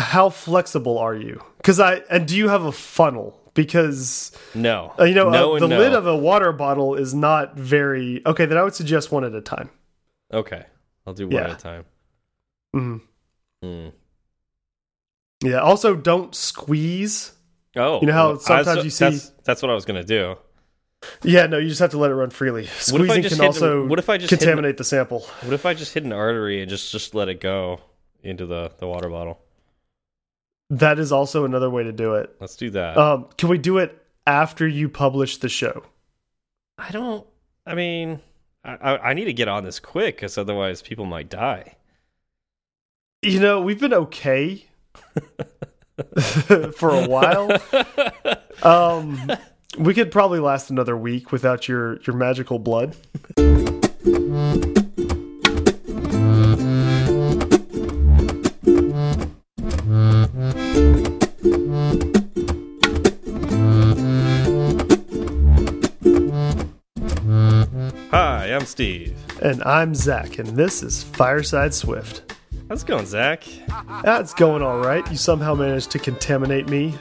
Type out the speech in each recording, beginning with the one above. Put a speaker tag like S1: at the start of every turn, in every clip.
S1: how flexible are you? Because I and do you have a funnel? Because
S2: No.
S1: uh, you know
S2: no
S1: uh, the
S2: no.
S1: lid of a water bottle is not very okay. Then I would suggest one at a time.
S2: Okay. I'll do one
S1: Yeah.
S2: at a time.
S1: Mhm.
S2: Mm.
S1: Yeah. Also, don't squeeze.
S2: Oh.
S1: You know how sometimes
S2: I-
S1: you see-
S2: That's, that's what I was going to do.
S1: Yeah, no, you just have to let it run freely.
S2: What if I
S1: Squeezing
S2: just
S1: can also
S2: what if I just
S1: contaminate the sample.
S2: What if I just hit an artery and just, just let it go into the, the water bottle?
S1: That is also another way to do it.
S2: Let's do that.
S1: Um, can we do it after you publish the show?
S2: I don't. I mean, I, I, I need to get on this quick because otherwise people might die.
S1: You know, we've been okay for a while. Um, we could probably last another week without your your magical blood.
S2: Hi, I'm Steve.
S1: And I'm Zach, and this is Fireside Swift.
S2: How's it going, Zach?
S1: That's going all right. You somehow managed to contaminate me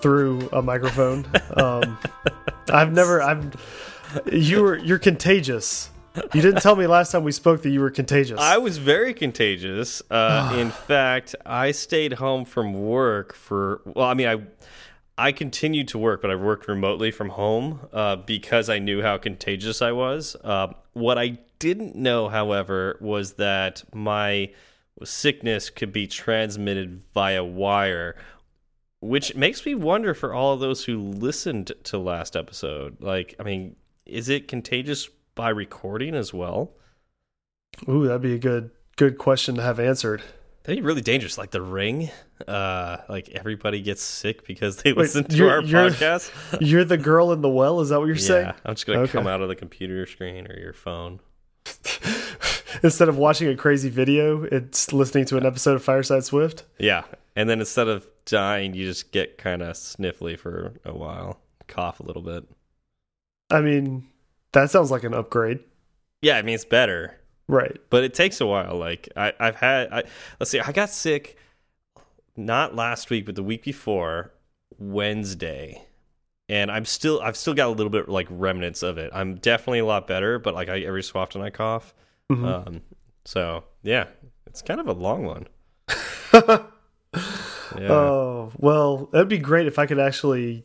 S1: through a microphone. Um, I've never. I've. You were. You're contagious. You didn't tell me last time we spoke that you were contagious.
S2: I was very contagious. Uh, in fact, I stayed home from work for. Well, I mean, I I continued to work, but I worked remotely from home uh, because I knew how contagious I was. Uh, what I didn't know, however, was that my sickness could be transmitted via wire, which makes me wonder for all of those who listened to last episode. Like, I mean, is it contagious by recording as well?
S1: Ooh, that'd be a good good question to have answered.
S2: That'd be really dangerous. Like the ring, uh, like everybody gets sick because they
S1: Wait,
S2: listen to our
S1: you're-
S2: podcast.
S1: You're the girl in the well. Is that what you're
S2: yeah,
S1: saying?
S2: I'm just gonna
S1: Okay.
S2: come out of the computer screen or your phone.
S1: Instead of watching a crazy video, it's listening to an episode of Fireside Swift.
S2: Yeah, and then instead of dying, you just get kind of sniffly for a while, cough a little bit.
S1: I mean, that sounds like an upgrade,
S2: Yeah, I mean it's better,
S1: right?
S2: but it takes a while. Like I, I've had, I, let's see, I got sick not last week, but the week before Wednesday, and I'm still, I've still got a little bit like remnants of it. I'm definitely a lot better, but like I, every so often I cough.
S1: Mhm.
S2: Um, so yeah, it's kind of a long one. Yeah.
S1: Oh well, that'd be great if I could actually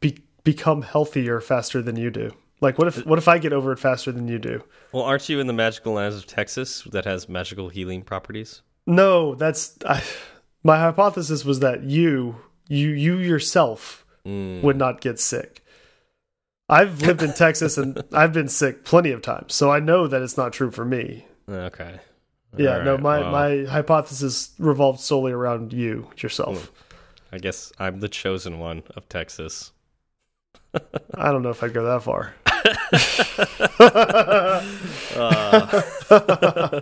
S1: be become healthier faster than you do. Like, what if what if I get over it faster than you do?
S2: well, aren't you in the magical lands of Texas that has magical healing properties?
S1: No, that's I, my hypothesis was that you you you yourself
S2: Mm.
S1: would not get sick. I've lived in Texas and I've been sick plenty of times, so I know that it's not true for me.
S2: Okay.
S1: Yeah,
S2: All
S1: no, my my hypothesis revolved solely around you yourself.
S2: I guess I'm the chosen one of Texas.
S1: I don't know if I'd go that far.
S2: Uh,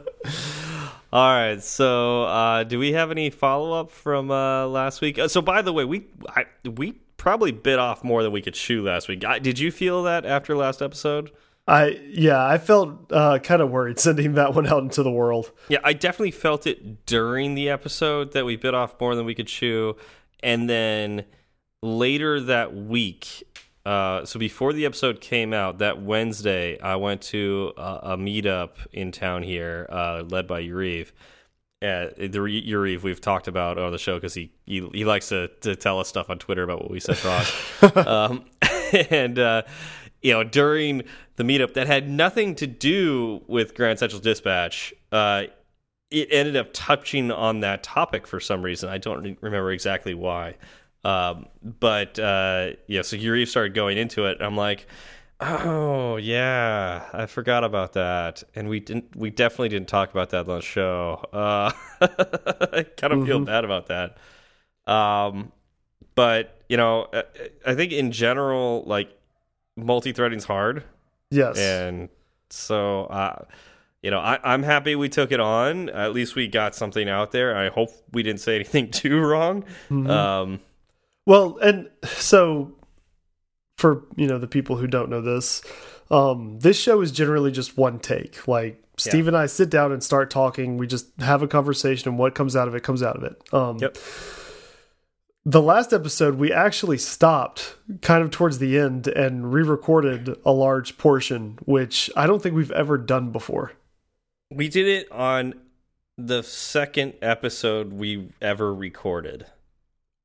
S2: all right. So, uh, do we have any follow up from uh, last week? Uh, so, by the way, we I, we probably bit off more than we could chew last week. I, did you feel that after last episode?
S1: I yeah, I felt uh, kind of worried sending that one out into the world.
S2: Yeah, I definitely felt it during the episode that we bit off more than we could chew, and then later that week. Uh, so before the episode came out, that Wednesday, I went to a, a meetup in town here, uh, led by Yariv. Uh, the Yariv we've talked about on the show because he, he he likes to to tell us stuff on Twitter about what we said wrong. um, and uh, you know, during the meetup that had nothing to do with Grand Central Dispatch, uh, it ended up touching on that topic for some reason. I don't re- remember exactly why. Um, but uh, yeah, so Yuri started going into it. And I'm like, oh yeah, I forgot about that, and we didn't. We definitely didn't talk about that on the show. Uh, I kind of feel bad about that. Um, but you know, I, I think in general, like multi-threading's hard
S1: Yes.
S2: and so uh you know I, i'm happy we took it on at least we got something out there i hope we didn't say anything too wrong
S1: Mm-hmm.
S2: um
S1: Well, and so for you know the people who don't know this, um, this show is generally just one take. Like Steve and I sit down and start talking. We just have a conversation, and what comes out of it comes out of it. Um,
S2: Yep.
S1: The last episode, we actually stopped kind of towards the end and re recorded a large portion, which I don't think we've ever done before.
S2: We did it on the second episode we ever recorded.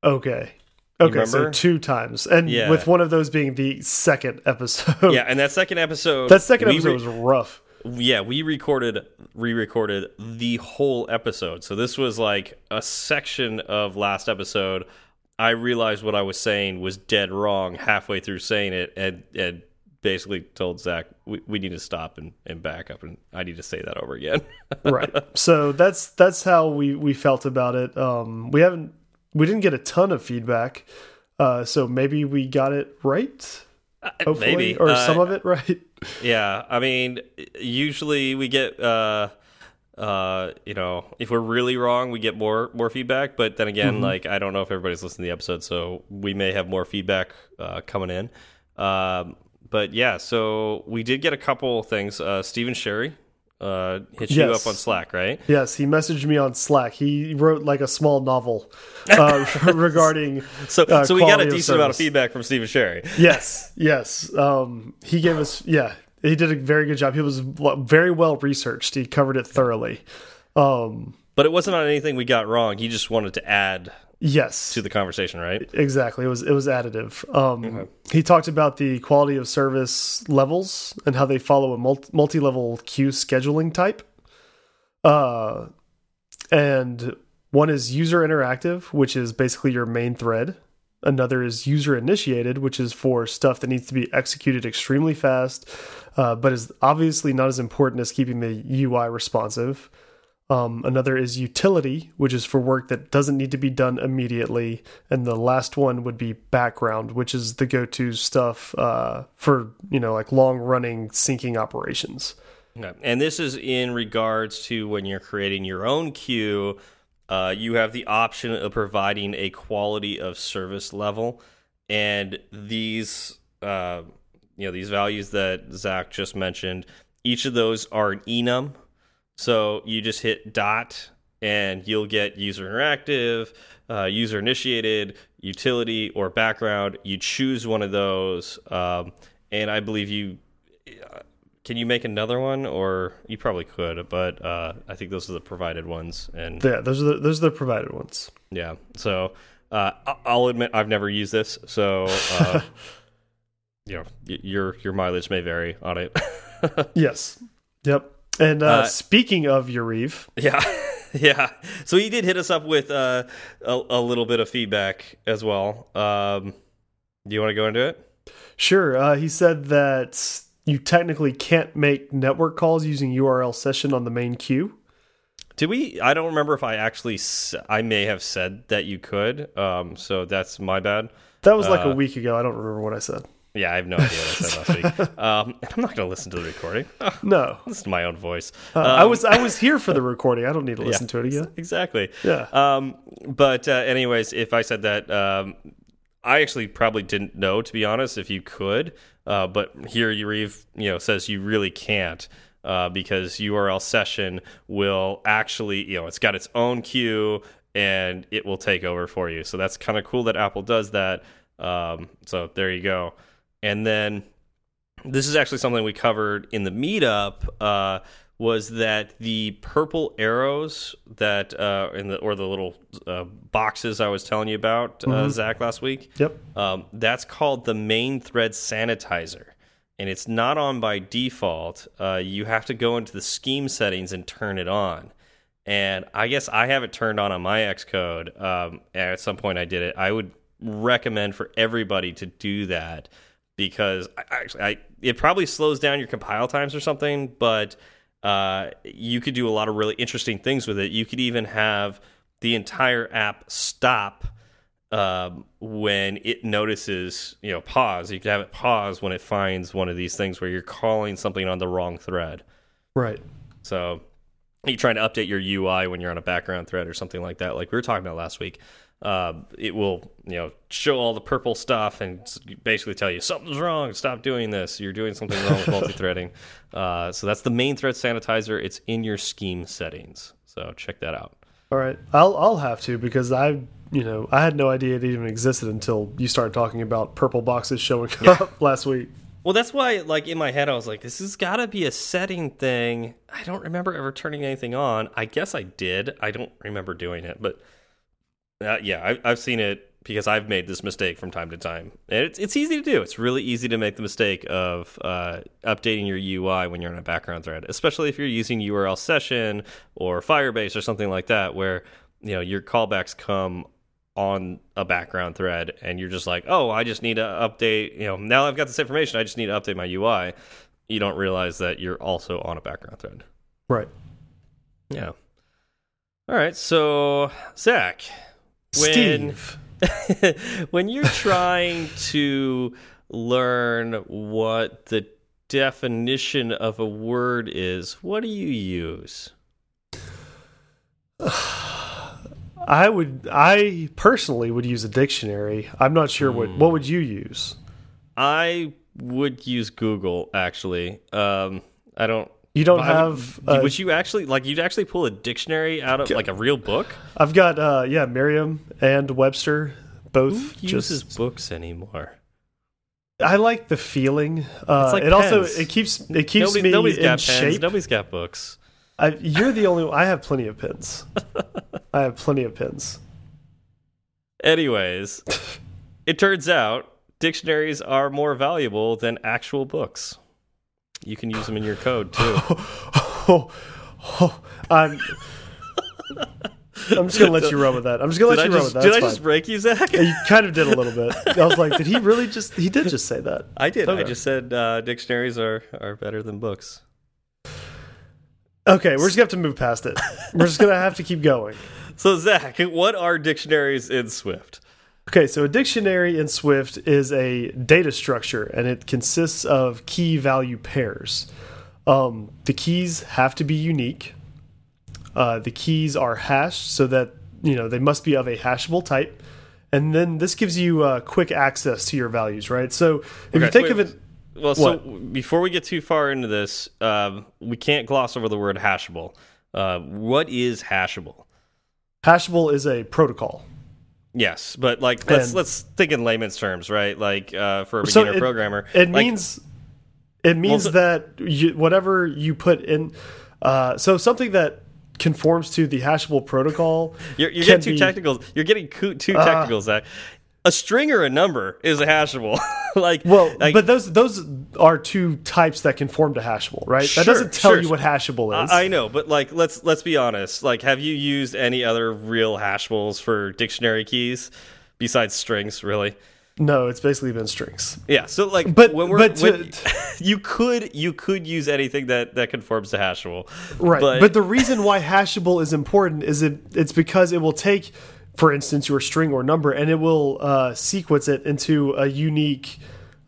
S1: Okay. Okay, so two times. And
S2: Yeah.
S1: with one of those being the second episode.
S2: Yeah, and that second episode
S1: That second episode was rough.
S2: yeah, we recorded re-recorded the whole episode. So this was like a section of last episode. I realized what I was saying was dead wrong halfway through saying it, and and basically told Zach we, we need to stop and, and back up, and I need to say that over again.
S1: right. So that's that's how we we felt about it. Um we haven't we didn't get a ton of feedback. Uh so maybe we got it right. Hopefully
S2: Maybe
S1: or
S2: Uh,
S1: some of it right.
S2: Yeah, I mean, usually we get uh uh you know, if we're really wrong, we get more more feedback, but then again, like I don't know if everybody's listening to the episode, so we may have more feedback uh coming in. Um but yeah, so we did get a couple things. Uh Stephen Sherry uh hit you up on Slack, right?
S1: Yes, he messaged me on Slack. He wrote like a small novel uh, regarding
S2: So
S1: uh,
S2: so we got a decent amount of feedback from Stephen Sherry.
S1: Yes, yes. Um, he gave us, yeah, he did a very good job. He was very well researched. He covered it thoroughly. Um,
S2: But it wasn't on anything we got wrong. He just wanted to add
S1: yes,
S2: to the conversation, right?
S1: exactly. It was it was additive. Um, He talked about the quality of service levels and how they follow a multi level queue scheduling type. Uh, and one is user interactive, which is basically your main thread. Another is user initiated, which is for stuff that needs to be executed extremely fast, uh, but is obviously not as important as keeping the UI responsive. Um, another is utility, which is for work that doesn't need to be done immediately. And the last one would be background, which is the go to stuff uh, for, you know, like long running syncing operations.
S2: And this is in regards to when you're creating your own queue, uh, you have the option of providing a quality of service level, and these, uh, you know, these values that Zach just mentioned, each of those are an enum. So you just hit dot, and you'll get user interactive, uh, user initiated, utility, or background. You choose one of those, um, and I believe you can you make another one, or you probably could, but uh, I think those are the provided ones. And
S1: Yeah, those are the, those are the provided ones.
S2: yeah, so uh, I'll admit I've never used this, so uh, you know y- your your mileage may vary on it.
S1: Yes. Yep. And uh,
S2: Uh,
S1: speaking of Yariv,
S2: yeah, yeah. So he did hit us up with uh, a, a little bit of feedback as well. Um, do you want to go into it?
S1: sure, uh, he said that you technically can't make network calls using URL session on the main queue.
S2: Did we? I don't remember if I actually. I may have said that you could. Um, so that's my bad.
S1: That was like a
S2: Uh,
S1: week ago. I don't remember what I said.
S2: Yeah, I have no idea what I said last week. Um, I'm not going to listen to the recording.
S1: No,
S2: listen to my own voice.
S1: uh, I
S2: Um,
S1: was I was here for the recording. I don't need to listen to it again.
S2: exactly.
S1: Yeah.
S2: Um, but uh, anyways, if I said that, um, I actually probably didn't know to be honest. If you could, uh, but here Yariv, you know, says you really can't. Uh, because URL session will actually, you know, it's got its own queue and it will take over for you. So that's kind of cool that Apple does that. Um, so there you go. And then this is actually something we covered in the meetup uh, was that the purple arrows that uh, in the or the little uh, boxes I was telling you about uh, Zach last week.
S1: Yep.
S2: Um, that's called the main thread sanitizer, and it's not on by default. Uh, you have to go into the scheme settings and turn it on. And I guess I have it turned on on my Xcode. Um, at some point, I did it. I would recommend for everybody to do that because I, actually, I it probably slows down your compile times or something, but uh, you could do a lot of really interesting things with it. You could even have the entire app stop um, when it notices, you know, pause. You could have it pause when it finds one of these things where you're calling something on the wrong thread.
S1: Right.
S2: So you're trying to update your UI when you're on a background thread or something like that, like we were talking about last week. Uh, it will you know show all the purple stuff and basically tell you something's wrong. Stop doing this. You're doing something wrong with multi-threading. Uh, so that's the main thread sanitizer. It's in your scheme settings. So check that out.
S1: All right, I'll I'll have to because I you know I had no idea it even existed until you started talking about purple boxes showing yeah. up last week.
S2: Well, that's why, like in my head, I was like, "This has got to be a setting thing." I don't remember ever turning anything on. I guess I did. I don't remember doing it, but uh, yeah, I, I've seen it because I've made this mistake from time to time. And it's it's easy to do. It's really easy to make the mistake of uh, updating your UI when you're in a background thread, especially if you're using URL session or Firebase or something like that, where you know your callbacks come on a background thread and you're just like, oh, I just need to update, you know, now I've got this information, I just need to update my UI. You don't realize that you're also on a background thread.
S1: Right.
S2: Yeah. All right. So, Zach,
S1: when,
S2: when you're trying to learn what the definition of a word is, what do you use?
S1: I would I personally would use a dictionary. I'm not sure what what would you use?
S2: I would use Google actually. Um I don't
S1: you don't have.
S2: Would, uh, would, you actually like? You'd actually pull a dictionary out of like a real book?
S1: I've got uh yeah, Merriam and Webster both.
S2: Who uses just, books anymore?
S1: I like the feeling. Uh, like it pens. also it keeps it keeps Nobody, me nobody's in
S2: got
S1: shape.
S2: Pens. Nobody's got books.
S1: I, you're the only. I have plenty of pins. I have plenty of pins.
S2: Anyways, it turns out dictionaries are more valuable than actual books. You can use them in your code too.
S1: oh, oh, I'm, I'm just gonna let you run with that. I'm just gonna let you
S2: I
S1: run with that.
S2: Did
S1: That's
S2: I
S1: fine.
S2: just break you, Zach?
S1: You kind of did a little bit. I was like, did he really just? He did just say that.
S2: I did. Okay. I just said uh, dictionaries are are better than books.
S1: Okay, we're just gonna have to move past it. We're just gonna have to keep going.
S2: So Zach, what are dictionaries in Swift?
S1: Okay, so a dictionary in Swift is a data structure, and it consists of key value pairs. Um, the keys have to be unique. Uh, the keys are hashed so that you know they must be of a hashable type, and then this gives you uh, quick access to your values, right? So if okay, you think wait, of it
S2: well, so before we get too far into this, um, we can't gloss over the word hashable. Uh, what is hashable?
S1: Hashable is a protocol.
S2: Yes, but like let's and, let's think in layman's terms, right? Like uh, for a beginner
S1: so it,
S2: programmer,
S1: it
S2: like,
S1: means it means well, that you, whatever you put in. Uh, so something that conforms to the hashable protocol.
S2: You're, you're getting too be, technical. You're getting too technical, uh, Zach a string or a number is a hashable. like
S1: well,
S2: like,
S1: but those those are two types that conform to hashable, right? Sure, that doesn't tell sure, you what hashable is.
S2: I, I, know, but like let's let's be honest. Like, have you used any other real hashables for dictionary keys besides strings? Really?
S1: No, it's basically been strings.
S2: Yeah, so like, but when we're but to, when, you could you could use anything that that conforms to hashable,
S1: right? But, but the reason why hashable is important is it it's because it will take for instance, your string or number, and it will uh, sequence it into a unique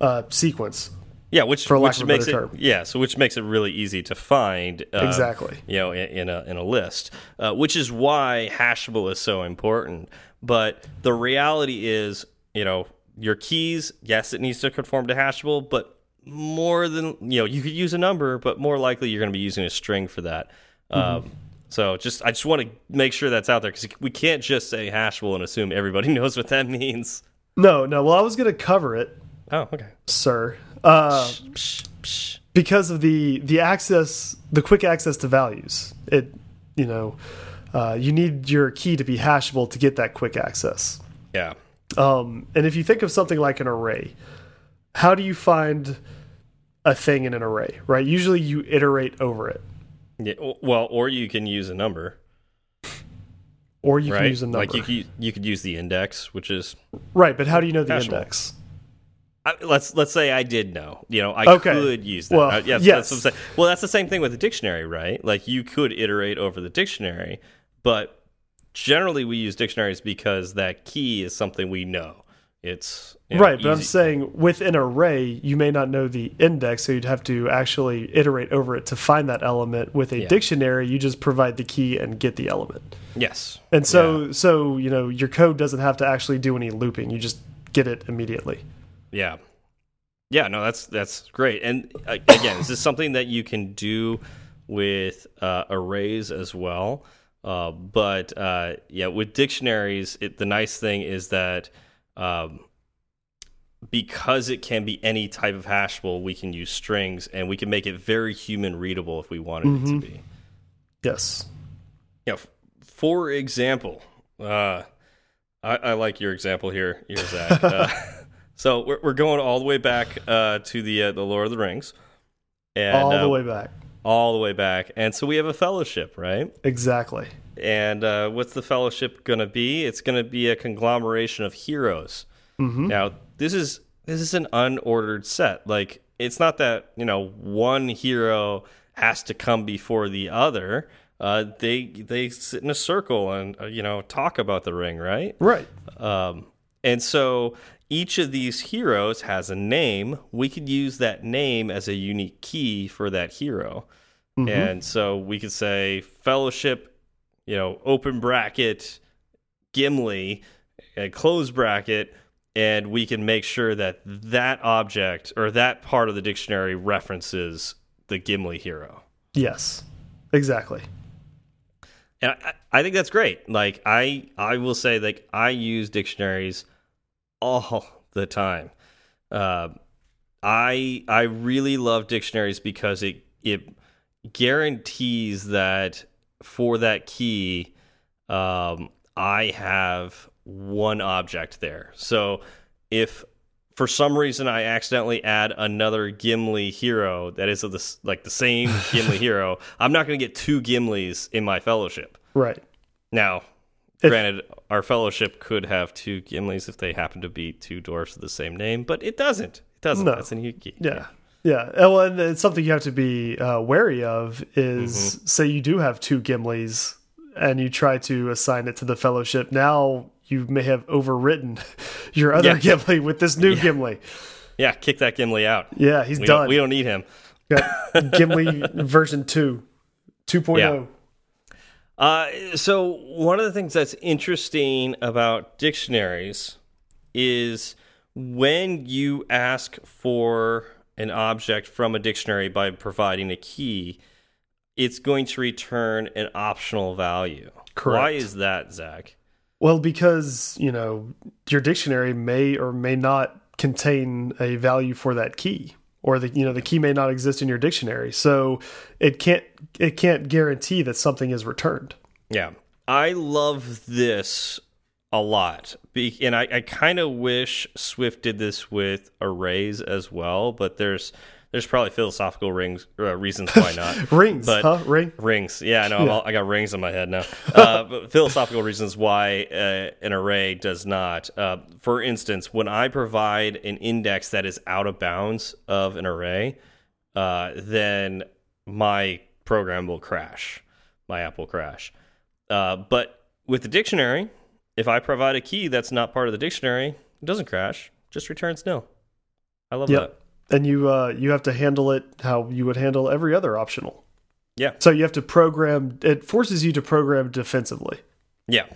S1: uh, sequence.
S2: Yeah, which for which makes it term. yeah, so which makes it really easy to find
S1: uh, exactly.
S2: You know, in, in, a in a list, uh, which is why hashable is so important. But the reality is, you know, your keys, yes, it needs to conform to hashable, but more than you know, you could use a number, but more likely you're going to be using a string for that. Mm -hmm. um, so just I just want to make sure that's out there because we can't just say hashable and assume everybody knows what that means.
S1: No, no. Well, I was going to cover it.
S2: Oh, okay,
S1: sir. Uh, psh, psh, psh. Because of the the access, the quick access to values. It, you know, uh, you need your key to be hashable to get that quick access.
S2: Yeah.
S1: Um, and if you think of something like an array, how do you find a thing in an array? Right. Usually, you iterate over it.
S2: Yeah, well, or you can use a number.
S1: Or you
S2: right?
S1: can use a number.
S2: Like you could, you could use the index, which is
S1: right. But how do you know the index?
S2: I, let's let's say I did know. You know, I okay. could use that.
S1: Well,
S2: uh, yes,
S1: yes.
S2: That's well, that's the same thing with the dictionary, right? Like you could iterate over the dictionary, but generally we use dictionaries because that key is something we know. It's you know,
S1: right, but I'm saying with an array, you may not know the index, so you'd have to actually iterate over it to find that element. With a
S2: Yeah.
S1: dictionary, you just provide the key and get the element.
S2: yes,
S1: And so, so you know, your code doesn't have to actually do any looping. You just get it immediately.
S2: Yeah. Yeah, no, that's that's great. And uh, again, this is something that you can do with uh, arrays as well. Uh, but uh, yeah, with dictionaries, it, the nice thing is that um, because it can be any type of hashable, we can use strings and we can make it very human readable if we wanted it to be.
S1: Yes.
S2: Yeah. f- For example, uh, I, I like your example here, here Zach. uh, so we're, we're going all the way back uh, to the uh, the Lord of the Rings, and
S1: All the way back.
S2: all the way back, and so we have a fellowship, right?
S1: Exactly.
S2: And uh, what's the fellowship going to be? It's going to be a conglomeration of heroes.
S1: Mm-hmm.
S2: Now, this is this is an unordered set. Like it's not that you know one hero has to come before the other. Uh, they they sit in a circle and uh, you know talk about the ring, right?
S1: Right.
S2: Um, and so each of these heroes has a name. We could use that name as a unique key for that hero. And so we could say fellowship, you know, open bracket, Gimli, and close bracket, and we can make sure that that object or that part of the dictionary references the Gimli hero.
S1: Yes. Exactly.
S2: And I, I think that's great. Like I, I will say, like I use dictionaries all the time. Uh, I I really love dictionaries because it it guarantees that for that key, um, I have one object there. So if for some reason I accidentally add another Gimli hero that is of the like the same Gimli hero, I'm not going to get two Gimlis in my fellowship.
S1: Right.
S2: Now,
S1: If-
S2: granted, our fellowship could have two Gimlis if they happen to be two dwarfs of the same name, but it doesn't. It doesn't.
S1: No.
S2: That's a unique key.
S1: Yeah. Yeah. Well, and it's something you have to be uh, wary of is
S2: Mm-hmm.
S1: say you do have two Gimlis and you try to assign it to the fellowship. Now you may have overwritten your other
S2: Yeah.
S1: Gimli with this new Gimli.
S2: Yeah, kick that Gimli out.
S1: Yeah, he's
S2: We
S1: done.
S2: don't, we don't need him.
S1: Got Gimli version 2, 2.0.
S2: Yeah. Uh, so one of the things that's interesting about dictionaries is when you ask for an object from a dictionary by providing a key, it's going to return an optional value.
S1: Correct.
S2: Why is that, Zach?
S1: Well, because, you know, your dictionary may or may not contain a value for that key or the you know the key may not exist in your dictionary. So it can't it can't guarantee that something is returned.
S2: Yeah, I love this a lot, Be and I, I kind of wish Swift did this with arrays as well. But there's there's probably philosophical rings uh, reasons why not.
S1: Rings,
S2: But-
S1: huh? Ring.
S2: Rings, yeah, I know. All, I got rings in my head now. Uh, but philosophical reasons why uh, an array does not. Uh, for instance, when I provide an index that is out of bounds of an array, uh, then my program will crash. My app will crash. Uh, but with the dictionary, if I provide a key that's not part of the dictionary, it doesn't crash. Just returns nil. I love
S1: Yep.
S2: that.
S1: And you uh you have to handle it how you would handle every other optional.
S2: Yeah.
S1: So you have to program it forces you to program defensively.
S2: Yeah.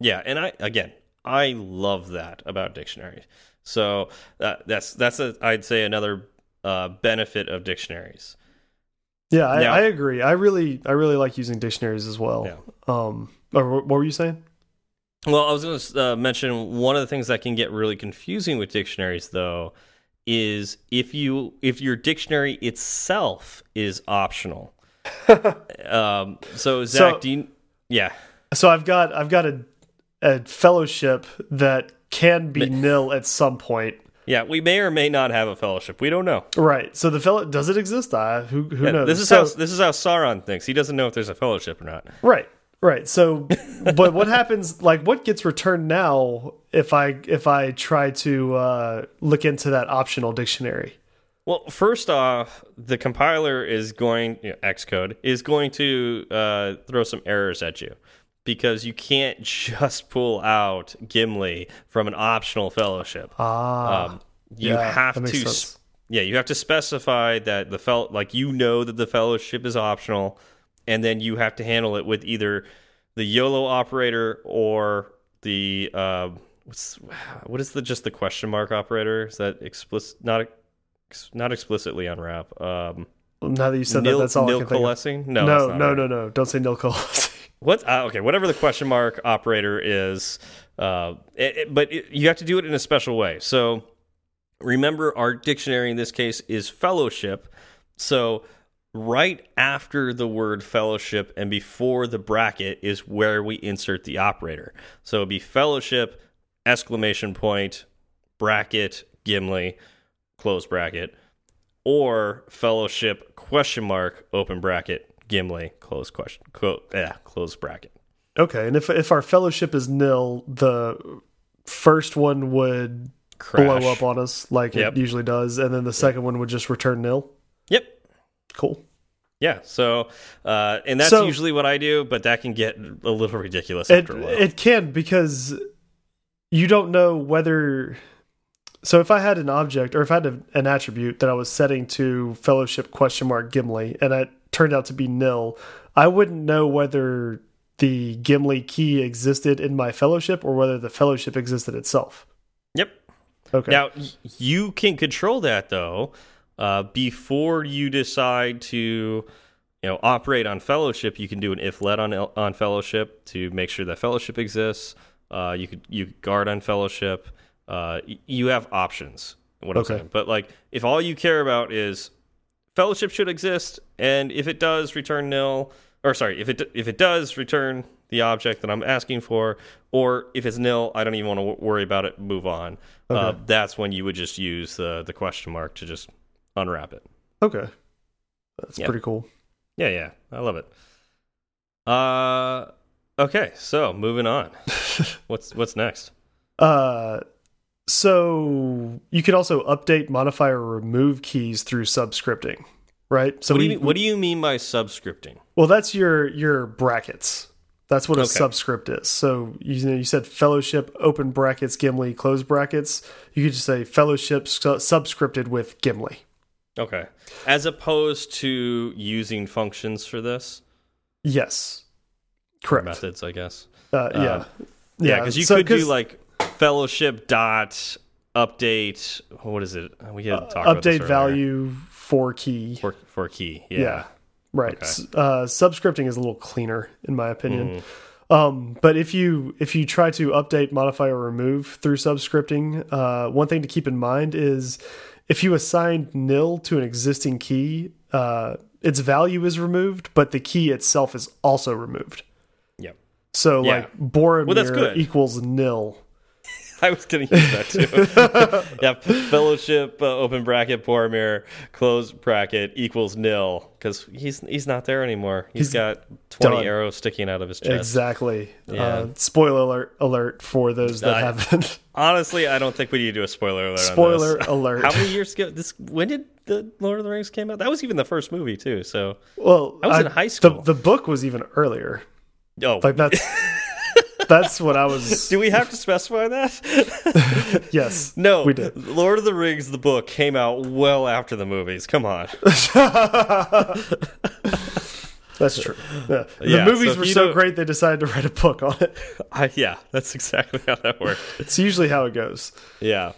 S2: Yeah, and I again, I love that about dictionaries. So uh, that's that's a I'd say another uh, benefit of dictionaries.
S1: Yeah, I,
S2: Now-
S1: I agree. I really I really like using dictionaries as well.
S2: Yeah.
S1: Um what were you saying?
S2: Well, I was going to uh, mention one of the things that can get really confusing with dictionaries, though, is if you if your dictionary itself is optional. um, so Zach,
S1: So-
S2: do you? Yeah,
S1: So I've got I've got a a fellowship that can be nil at some point.
S2: yeah. We may or may not have a fellowship. We don't know.
S1: Right. So the fellow does it exist? Uh, who who
S2: Yeah,
S1: knows?
S2: This is
S1: so,
S2: how this is how Sauron thinks. He doesn't know if there's a fellowship or not.
S1: right. Right. So but what happens like what gets returned now if I if I try to uh look into that optional dictionary?
S2: Well, first off, the compiler is going you know, Xcode is going to uh, throw some errors at you because you can't just pull out Gimli from an optional fellowship.
S1: Ah,
S2: Um, you
S1: yeah,
S2: have to,
S1: sense.
S2: yeah, you have to specify that the fel like you know that the fellowship is optional, and then you have to handle it with either the YOLO operator or the uh, what's what is the just the question mark operator? Is that explicit? Not not explicitly unwrap. Um,
S1: now that you said
S2: nil,
S1: that, that's all
S2: nil
S1: can think of.
S2: coalescing? No,
S1: No, no,
S2: right.
S1: no, no. Don't say nil coalescing.
S2: What? Uh, okay, whatever the question mark operator is, uh, it, it- but it, you have to do it in a special way. So remember, our dictionary in this case is fellowship. So right after the word fellowship and before the bracket is where we insert the operator. So it'd be fellowship exclamation point bracket Gimli close bracket or fellowship question mark open bracket Gimli close question quote yeah close bracket.
S1: Okay, and if if our fellowship is nil, the first one would
S2: Crash.
S1: blow up on us like
S2: Yep.
S1: it usually does, and then the second one would just return nil. Cool.
S2: Yeah. So uh, and that's
S1: So-
S2: usually what I do, but that can get a little ridiculous
S1: It
S2: after a while.
S1: it can because you don't know whether. So if I had an object or if I had a, an attribute that I was setting to fellowship question mark Gimli and it turned out to be nil, I wouldn't know whether the Gimli key existed in my fellowship or whether the fellowship existed itself.
S2: yep.
S1: Okay.
S2: Now you can control that though uh, before you decide to you know operate on fellowship. You can do an if let on on fellowship to make sure that fellowship exists. Uh, you could you could guard on fellowship. Uh, you have options. What I'm saying, but like if all you care about is fellowship should exist, and if it does, return nil. Or sorry, if it if it does, return the object that I'm asking for. Or if it's nil, I don't even want to worry about it. Move on. Uh, that's when you would just use the the question mark to just unwrap it.
S1: Okay. That's
S2: Yeah.
S1: pretty cool.
S2: Yeah, yeah, I love it. Uh, okay, so moving on. what's what's next?
S1: Uh, so you can also update, modify, or remove keys through subscripting, right? So
S2: what, do
S1: we,
S2: you, what do you mean by subscripting?
S1: well, that's your your brackets. That's what a
S2: Okay.
S1: subscript is. So you know, you said fellowship open brackets Gimli close brackets. You could just say fellowship su subscripted with Gimli.
S2: Okay, as opposed to using functions for this
S1: Yes,
S2: or
S1: correct.
S2: methods, I guess.
S1: Uh, yeah,
S2: Um, Yeah, because you
S1: so-
S2: could do like fellowship dot update. What is it? We had to talk about
S1: update value for key.
S2: for for key. Yeah.
S1: Yeah. Right.
S2: Okay.
S1: Uh, subscripting is a little cleaner, in my opinion.
S2: Mm.
S1: Um, but if you if you try to update, modify, or remove through subscripting, uh, one thing to keep in mind is if you assign nil to an existing key, uh, its value is removed, but the key itself is also removed.
S2: Yep.
S1: So
S2: Yeah.
S1: like Boromir
S2: that's good.
S1: equals nil.
S2: I was going to use that too. yeah, fellowship uh, open bracket Boromir close bracket equals nil because he's he's not there anymore.
S1: He's
S2: he's got twenty
S1: done.
S2: arrows sticking out of his chest.
S1: Exactly.
S2: Yeah.
S1: Uh, spoiler alert, alert for those that
S2: I-
S1: haven't.
S2: Honestly, I don't think we need to do a spoiler alert.
S1: spoiler
S2: On this.
S1: alert.
S2: How many years ago? This when did the Lord of the Rings came out? That was even the first movie too. So
S1: Well,
S2: I was in high school.
S1: The, the book was even earlier.
S2: oh,
S1: Like that's that's what I was.
S2: do we have to specify that?
S1: Yes,
S2: No,
S1: we did.
S2: Lord of the Rings, the book came out well after the movies. Come on.
S1: That's true. Yeah. The
S2: Yeah,
S1: movies
S2: if
S1: were so great they decided to write a book on it.
S2: I, yeah, that's exactly how that worked.
S1: It's usually how it goes.
S2: Yeah.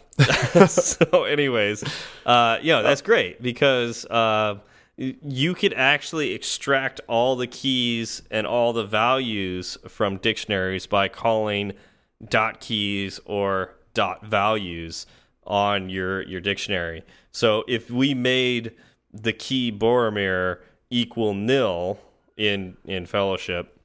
S2: so, anyways, uh, yeah, that's great because uh, you could actually extract all the keys and all the values from dictionaries by calling dot keys or dot values on your your dictionary. So, if we made the key Boromir equal nil in in Fellowship,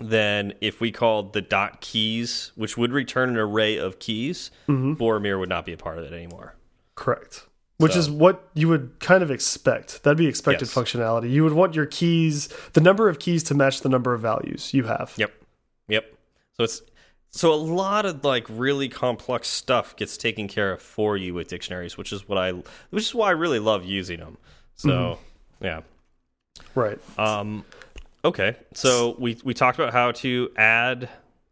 S2: then if we called the dot keys, which would return an array of keys, mm-hmm. Boromir would not be a part of it anymore.
S1: Correct. Which
S2: So-
S1: is what you would kind of expect. That'd be expected
S2: Yes.
S1: functionality. You would want your keys, the number of keys to match the number of values you have.
S2: Yep. Yep. So it's so a lot of like really complex stuff gets taken care of for you with dictionaries, which is what I which is why I really love using them. So, yeah.
S1: Right.
S2: Um Okay, so we we talked about how to add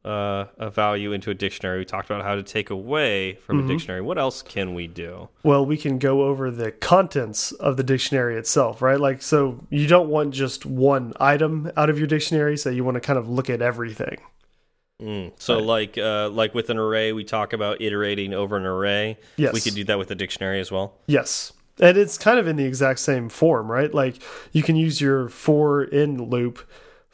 S2: uh, a value into a dictionary. We talked about how to take away from
S1: Mm-hmm.
S2: a dictionary. What else can we do?
S1: Well, we can go over the contents of the dictionary itself, right? Like, so you don't want just one item out of your dictionary, so you want to kind of look at everything.
S2: Mm. So, like uh, like with an array, we talk about iterating over an array.
S1: Yes.
S2: we could do that with a dictionary as well.
S1: Yes. And it's kind of in the exact same form, right? Like you can use your for in loop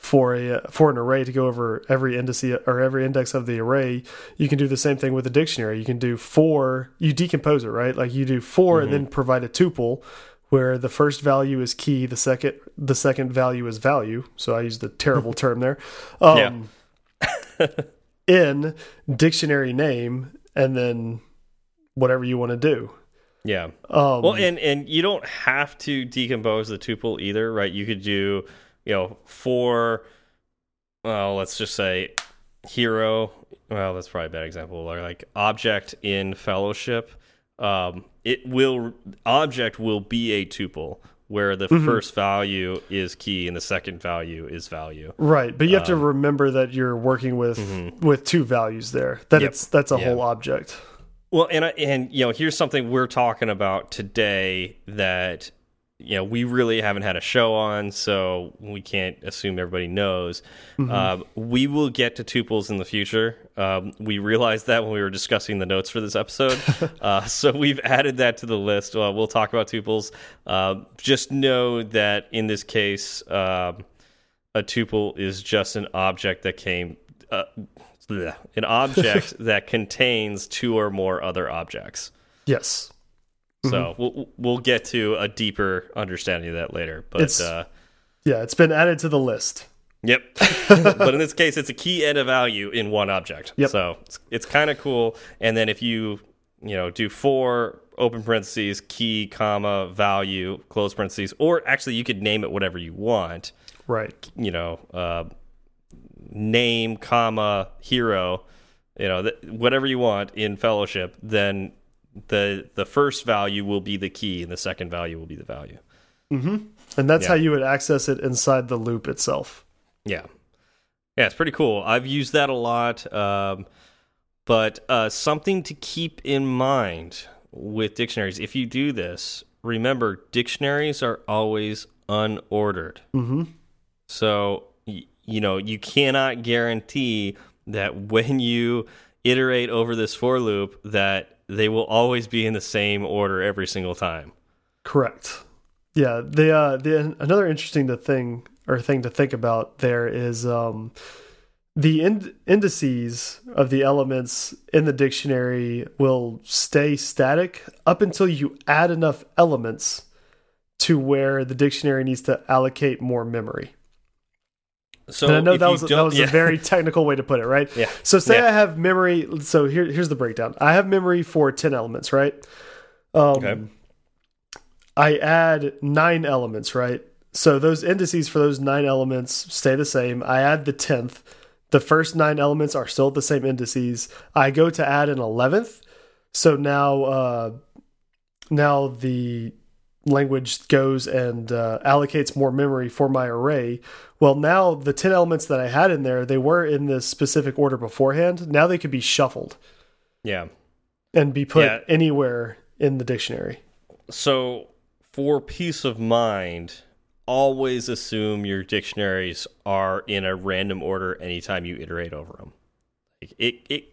S1: for a for an array to go over every index or every index of the array. You can do the same thing with a dictionary. You can do for you decompose it, right? Like you do for and then provide a tuple where the first value is key, the second the second value is value. So I used a terrible term there. Um in dictionary name and then whatever you want to do.
S2: Yeah.
S1: Um,
S2: Well, and and you don't have to decompose the tuple either, right? You could do, you know, for, well, let's just say hero. Well, that's probably a bad example. Or like object in fellowship. Um, it will object will be a tuple where the
S1: Mm-hmm.
S2: first value is key and the second value is value.
S1: Right, but you have to
S2: Um,
S1: remember that you're working with with two values there. That.
S2: Yep.
S1: it's that's a
S2: Yeah.
S1: whole object.
S2: Well, and I, and you know, here's something we're talking about today that you know we really haven't had a show on, so we can't assume everybody knows. Um, we will get to tuples in the future. Um, we realized that when we were discussing the notes for this episode, uh, so we've added that to the list. Uh, we'll talk about tuples. Um just know that in this case, um, a tuple is just an object that came. Uh, an object that contains two or more other objects.
S1: Yes.
S2: So we'll we'll get to a deeper understanding of that later. But
S1: It's-
S2: uh,
S1: Yeah, it's been added to the list.
S2: yep. but in this case, it's a key and a value in one object.
S1: Yep.
S2: So it's, it's kind of cool. And then if you you know do for open parentheses key comma value close parentheses, or actually you could name it whatever you want.
S1: Right.
S2: you know, uh, name, comma, hero, you know, th whatever you want in Fellowship, then the the first value will be the key, and the second value will be the value.
S1: And that's
S2: Yeah.
S1: how you would access it inside the loop itself.
S2: Yeah, yeah, it's pretty cool. I've used that a lot, um, but uh, something to keep in mind with dictionaries: if you do this, remember dictionaries are always unordered.
S1: Mm-hmm.
S2: So, you know, you cannot guarantee that when you iterate over this for loop that they will always be in the same order every single time.
S1: Correct. Yeah. The uh the another interesting thing or thing to think about there is um the ind indices of the elements in the dictionary will stay static up until you add enough elements to where the dictionary needs to allocate more memory.
S2: So
S1: and I know
S2: if
S1: that was that was
S2: yeah.
S1: a very technical way to put it, right?
S2: Yeah.
S1: So say
S2: Yeah.
S1: I have memory. So here, here's the breakdown. I have memory for ten elements, right? Um,
S2: Okay.
S1: I add nine elements, right? So those indices for those nine elements stay the same. I add the tenth. The first nine elements are still the same indices. I go to add an eleventh. So now, uh, now the language goes and uh, allocates more memory for my array. Well, now the 10 elements that I had in there, they were in this specific order beforehand. Now they could be shuffled
S2: Yeah.
S1: and be put
S2: Yeah.
S1: anywhere in the dictionary.
S2: So, for peace of mind, always assume your dictionaries are in a random order anytime you iterate over them. Like, It, it,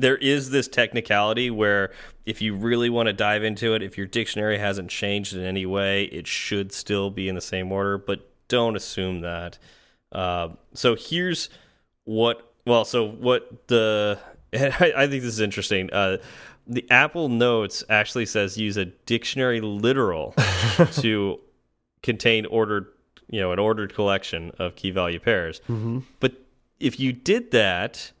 S2: there is this technicality where if you really want to dive into it, if your dictionary hasn't changed in any way, it should still be in the same order, but don't assume that. Uh, so here's what, well, so what the, I, I think this is interesting. Uh, the Apple Notes actually says use a dictionary literal to contain ordered, you know, an ordered collection of key value pairs. But if you did that,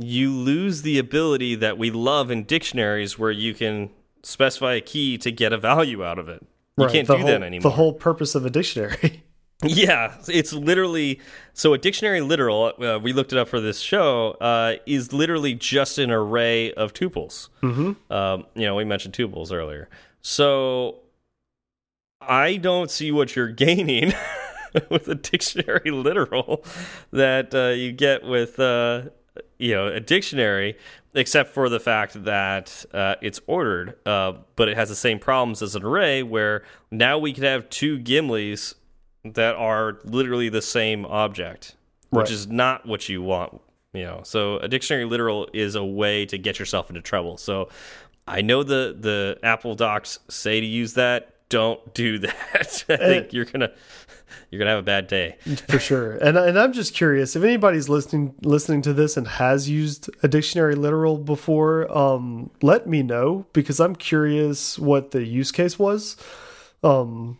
S2: you lose the ability that we love in dictionaries where you can specify a key to get a value out of it. You
S1: Right,
S2: can't
S1: the
S2: do
S1: whole,
S2: that anymore.
S1: The whole purpose of a dictionary.
S2: Yeah, it's literally so a dictionary literal. Uh, we looked it up for this show. Uh, is literally just an array of tuples. Mm -hmm. um, you know, we mentioned tuples earlier. So I don't see what you're gaining with a dictionary literal that uh, you get with uh, you know a dictionary, except for the fact that uh, it's ordered, uh, but it has the same problems as an array. Where now we could have two Gimlis that are literally the same object, which
S1: Right.
S2: is not what you want. You know, so a dictionary literal is a way to get yourself into trouble. So I know the the Apple docs say to use that. Don't do that. I think you're gonna you're gonna have a bad day.
S1: for sure. And and I'm just curious if anybody's listening listening to this and has used a dictionary literal before. Um, let me know because I'm curious what the use case was. Um,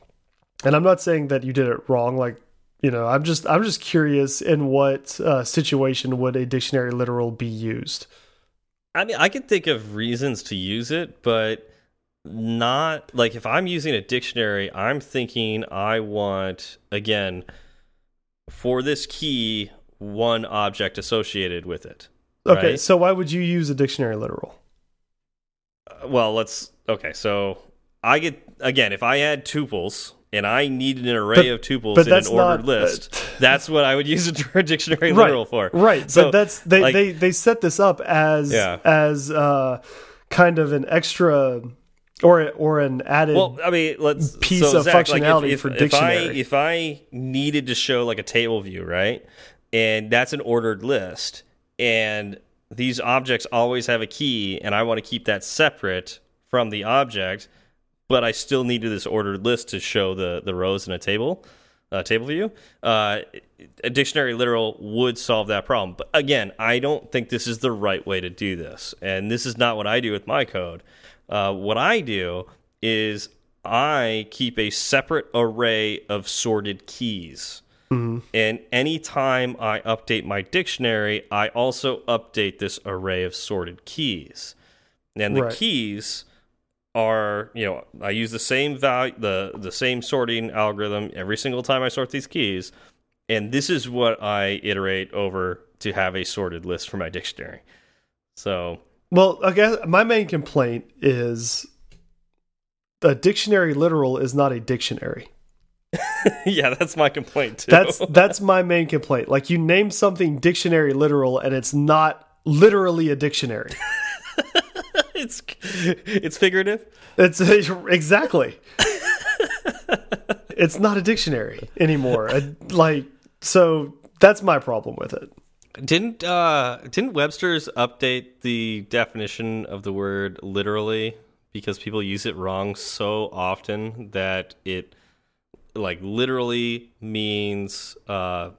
S1: and I'm not saying that you did it wrong. Like you know, I'm just I'm just curious in what uh, situation would a dictionary literal be used.
S2: I mean, I can think of reasons to use it, but not like if I'm using a dictionary, I'm thinking I want again for this key one object associated with it.
S1: Okay,
S2: right?
S1: so why would you use a dictionary literal?
S2: Uh, well, let's okay. So I get again if I had tuples and I needed an array
S1: But-
S2: of tuples in an ordered
S1: not-
S2: list, that's what I would use a dictionary
S1: Right,
S2: literal for.
S1: Right,
S2: So,
S1: but that's they
S2: like-
S1: they they set this up as
S2: Yeah.
S1: as uh kind of an extra or or an added
S2: Well, I mean, let's
S1: piece
S2: so
S1: of
S2: Zach, like,
S1: functionality
S2: if,
S1: for
S2: if, if I
S1: dictionary.
S2: if I needed to show like a table view, right, and that's an ordered list, and these objects always have a key, and I want to keep that separate from the object, but I still needed this ordered list to show the the rows in a table. Uh, table view, uh, a dictionary literal would solve that problem. But again, I don't think this is the right way to do this, and this is not what I do with my code. Uh, what I do is I keep a separate array of sorted keys. And anytime I update my dictionary, I also update this array of sorted keys. And the
S1: Right.
S2: keys are, you know, I use the same value, the the same sorting algorithm every single time I sort these keys. And this is what I iterate over to have a sorted list for my dictionary. So
S1: Well, I guess my main complaint is a dictionary literal is not a dictionary.
S2: yeah, that's my complaint too.
S1: That's that's my main complaint. Like you name something dictionary literal and it's not literally a dictionary.
S2: it's it's figurative.
S1: It's exactly. it's not a dictionary anymore. I- like so that's my problem with it.
S2: Didn't uh didn't Webster's update the definition of the word literally because people use it wrong so often that it like literally means uh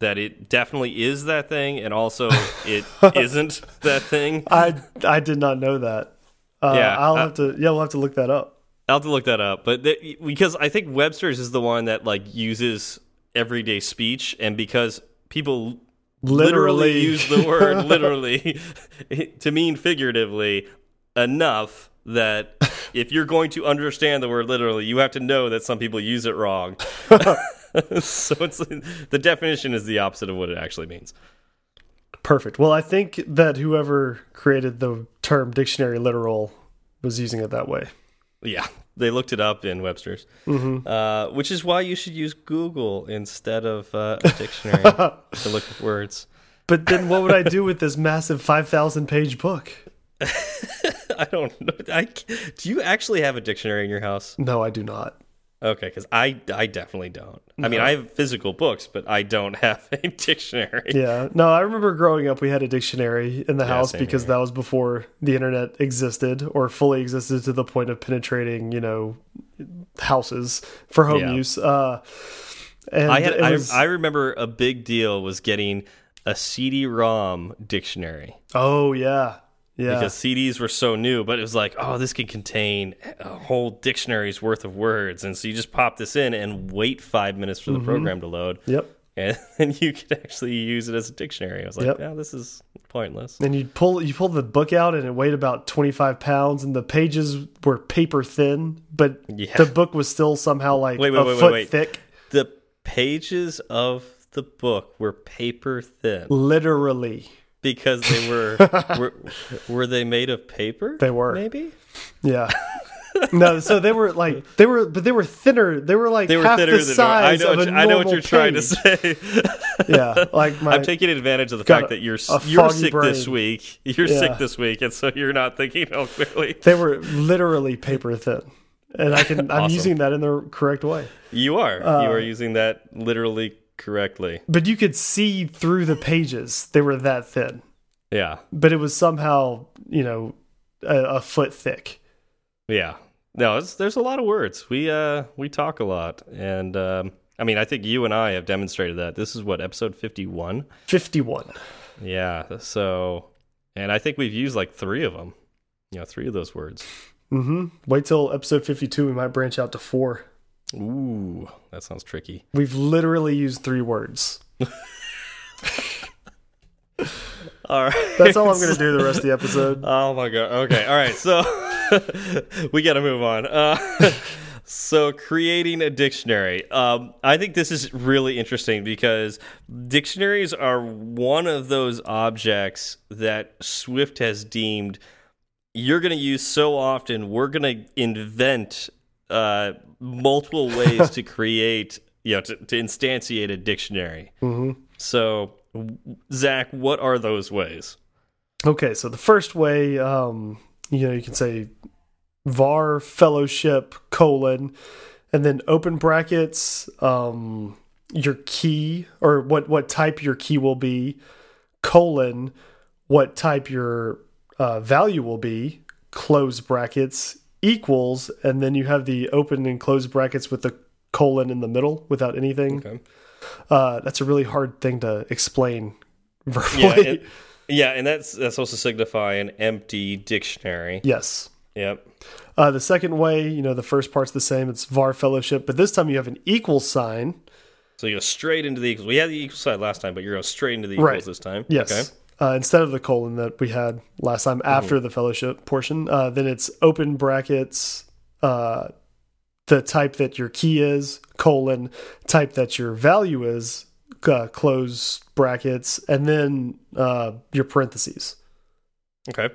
S2: that it definitely is that thing and also it isn't that thing.
S1: I I did not know that. Uh,
S2: Yeah,
S1: I'll
S2: uh,
S1: have to. Yeah, we'll have to look that up.
S2: I'll have to look that up, but th because I think Webster's is the one that like uses everyday speech, and because people literally,
S1: Literally.
S2: use the word literally to mean figuratively enough that if you're going to understand the word literally, you have to know that some people use it wrong. so it's the definition is the opposite of what it actually means.
S1: Perfect. Well, I think that whoever created the term dictionary literal was using it that way.
S2: Yeah, they looked it up in Webster's, uh, which is why you should use Google instead of uh, a dictionary to look at words.
S1: But then what would I do with this massive 5,000 page book?
S2: I don't know. I, do you actually have a dictionary in your house?
S1: No, I do not.
S2: Okay, because I I definitely don't. I mean, I have physical books, but I don't have a dictionary.
S1: Yeah. No, I remember growing up, we had a dictionary in the house because
S2: here.
S1: that was before the internet existed or fully existed to the point of penetrating, you know, houses for home
S2: Yeah.
S1: use. Uh, and
S2: I had
S1: it
S2: I, I remember a big deal was getting a CD-ROM dictionary
S1: oh, yeah. Yeah.
S2: because CDs were so new, but it was like, oh, this could contain a whole dictionary's worth of words, and so you just pop this in and wait five minutes for the mm-hmm. program to load,
S1: yep.
S2: and then you could actually use it as a dictionary. I was like,
S1: Yep.
S2: yeah, this is pointless.
S1: And you pull you pull the book out and it weighed about 25 pounds and the pages were paper thin, but
S2: Yeah.
S1: the book was still somehow like
S2: Wait, wait,
S1: a
S2: wait, wait,
S1: foot
S2: wait.
S1: thick.
S2: The pages of the book were paper thin
S1: Literally.
S2: Because they were were, were they made of paper?
S1: They were.
S2: maybe.
S1: Yeah. no, so they were like they were, but they were thinner. They were like
S2: They were
S1: half
S2: thinner
S1: the
S2: than
S1: size
S2: I know.
S1: of
S2: What,
S1: a
S2: you, I know what you're trying to say.
S1: Yeah, like my
S2: I'm taking advantage of the fact
S1: a-
S2: that you're you're sick this week. You're
S1: Yeah.
S2: sick this week, and so you're not thinking oh clearly.
S1: they were literally paper thin, and I can I'm
S2: Awesome.
S1: using that in the correct way.
S2: You are
S1: Uh,
S2: you are using that literally correctly.
S1: But you could see through the pages; they were that thin.
S2: Yeah,
S1: But it was somehow you know a, a foot thick.
S2: yeah. No, it's, there's a lot of words. We uh we talk a lot, and um, I mean I think you and I have demonstrated that. This is what episode 51.
S1: Fifty one.
S2: Yeah. So, and I think we've used like three of them. You know, three of those words.
S1: Mm-hmm. Wait till episode fifty two. We might branch out to four.
S2: Ooh, that sounds tricky.
S1: We've literally used three words.
S2: All right.
S1: That's all I'm going to do the rest of the episode.
S2: Oh my god. Okay. All right. So we got to move on. Uh, so creating a dictionary. Um, I think this is really interesting because dictionaries are one of those objects that Swift has deemed you're going to use so often. We're going to invent uh, multiple ways to create, you know, to, to instantiate a dictionary.
S1: hmm
S2: So, Zach, what are those ways?
S1: Okay, so the first way, um, you know, you can say var fellowship colon, and then open brackets, um, your key or what what type your key will be, colon, what type your uh, value will be, close brackets equals, and then you have the open and close brackets with the colon in the middle without anything.
S2: Okay.
S1: Uh, that's a really hard thing to explain verbally.
S2: Yeah, and, yeah, and that's that's supposed to signify an empty dictionary.
S1: yes.
S2: Yep.
S1: Uh, the second way, you know, the first part's the same. It's var fellowship, but this time you have an equal sign.
S2: So you go straight into the equals. We had the equal sign last time, but you're going straight into the equals
S1: Right.
S2: this time.
S1: Yes.
S2: Okay.
S1: Uh, instead of the colon that we had last time after the fellowship portion, uh, then it's open brackets, uh, the type that your key is, colon, type that your value is, uh, close brackets, and then uh, your parentheses.
S2: Okay.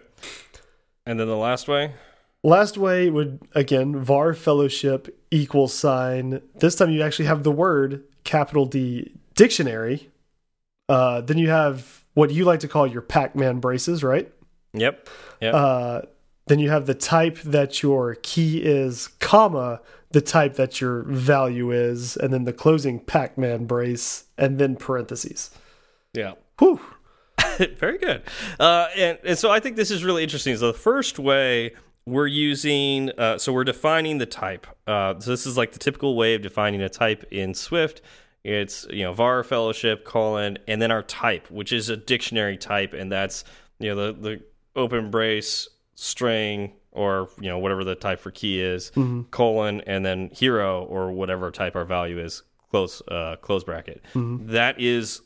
S2: And then the last way.
S1: Last way would again var fellowship equal sign. This time you actually have the word capital D dictionary. Uh, then you have what you like to call your Pac-Man braces, right?
S2: Yep. Yep.
S1: Uh, then you have the type that your key is, comma the type that your value is, and then the closing Pac-Man brace, and then parentheses.
S2: yeah.
S1: Whew.
S2: Very good. Uh, and, and so I think this is really interesting. So the first way we're using, uh, so we're defining the type. Uh, so this is like the typical way of defining a type in Swift. It's you know var fellowship colon and then our type, which is a dictionary type, and that's you know the the open brace string or you know whatever the type for key is colon and then hero or whatever type our value is close uh, close bracket. That is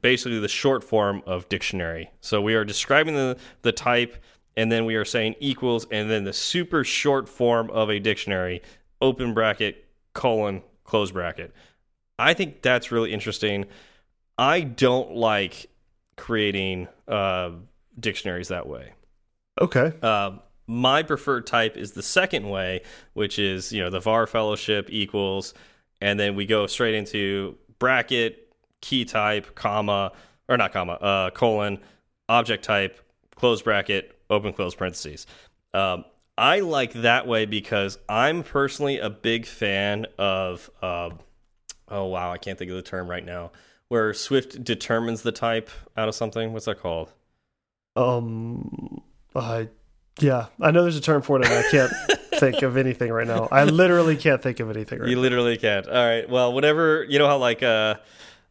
S2: basically the short form of dictionary. So we are describing the, the type, and then we are saying equals, and then the super short form of a dictionary, open bracket, colon, close bracket. I think that's really interesting. I don't like creating uh, dictionaries that way.
S1: Okay.
S2: Uh, my preferred type is the second way, which is you know the var fellowship equals, and then we go straight into bracket, key type, comma or not comma, uh, colon, object type, close bracket, open close parentheses. Um, I like that way because I'm personally a big fan of. Uh, oh wow, I can't think of the term right now. Where Swift determines the type out of something. What's that called?
S1: Um, I yeah, I know there's a term for it, and I can't think of anything right now. I literally can't think of anything right
S2: You
S1: now.
S2: literally can't. All right. Well, whatever. You know how like uh,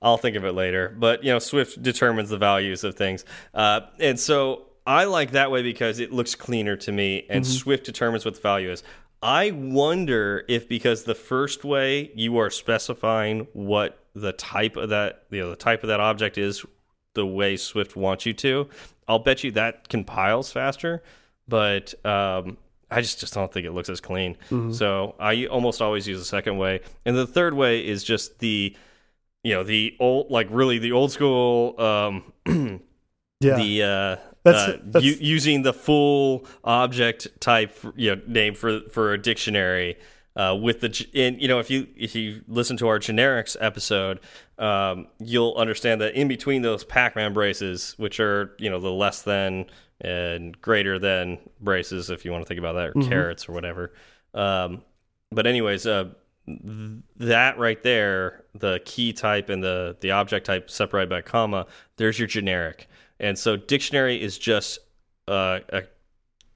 S2: I'll think of it later. But you know, Swift determines the values of things, uh, and so I like that way because it looks cleaner to me, and Swift determines what the value is. I wonder if because the first way you are specifying what the type of that you know the type of that object is the way Swift wants you to. I'll bet you that compiles faster, but um, I just just don't think it looks as clean. So I almost always use the second way, and the third way is just the you know the old like really the old school um,
S1: Yeah.
S2: the uh,
S1: That's-
S2: uh,
S1: that's-
S2: using the full object type you know, name for for a dictionary uh, with the and you know if you if you listen to our generics episode um, you'll understand that in between those Pac-Man braces which are you know the less than and greater than braces if you want to think about that or
S1: Mm-hmm.
S2: carrots or whatever um, but anyways uh, th- that right there the key type and the the object type separated by comma there's your generic and so dictionary is just uh, a,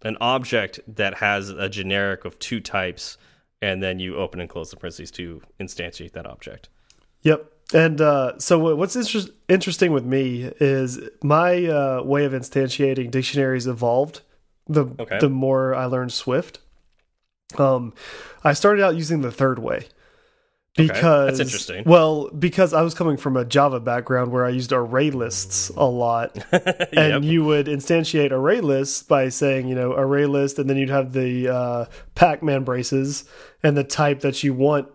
S2: an object that has a generic of two types and then you open and close the parentheses to instantiate that object
S1: Yep. And uh, so what's inter interesting with me is my uh, way of instantiating dictionaries evolved the
S2: Okay.
S1: the more I learned Swift. Um, I started out using the third way
S2: Okay,
S1: because
S2: that's interesting.
S1: Well, because I was coming from a Java background where I used array lists a lot,
S2: yep.
S1: and you would instantiate array lists by saying, you know, array list, and then you'd have the uh, Pac-Man braces and the type that you want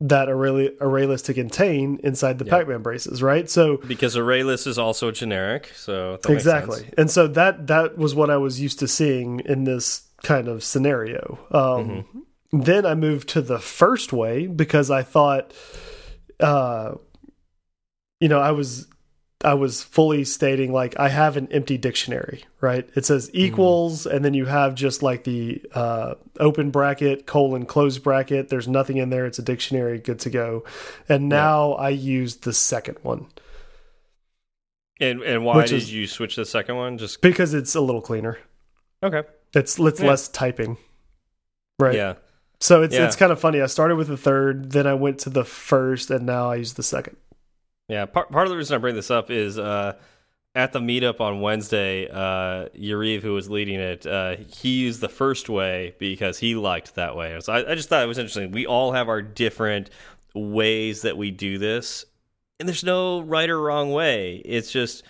S1: that array, array list to contain inside the Pac-Man braces, right? So
S2: because array list is also generic so
S1: exactly, and so that that was what I was used to seeing in this kind of scenario. Um, Then I moved to the first way because I thought, uh, you know, I was I was fully stating like I have an empty dictionary, right? It says equals, and then you have just like the uh, open bracket colon close bracket. There's nothing in there. It's a dictionary, good to go. And now I use the second one
S2: and and why did
S1: is-
S2: you switch the second one just
S1: because it's a little cleaner.
S2: okay
S1: It's it's
S2: Yeah.
S1: less typing, right?
S2: yeah
S1: So it's
S2: Yeah.
S1: it's kind of funny. I started with the third, then I went to the first, and now I use the second.
S2: Yeah, part part of the reason I bring this up is uh, at the meetup on Wednesday, uh, Yariv, who was leading it, uh, he used the first way because he liked that way. So I, I just thought it was interesting. We all have our different ways that we do this, and there's no right or wrong way. It's just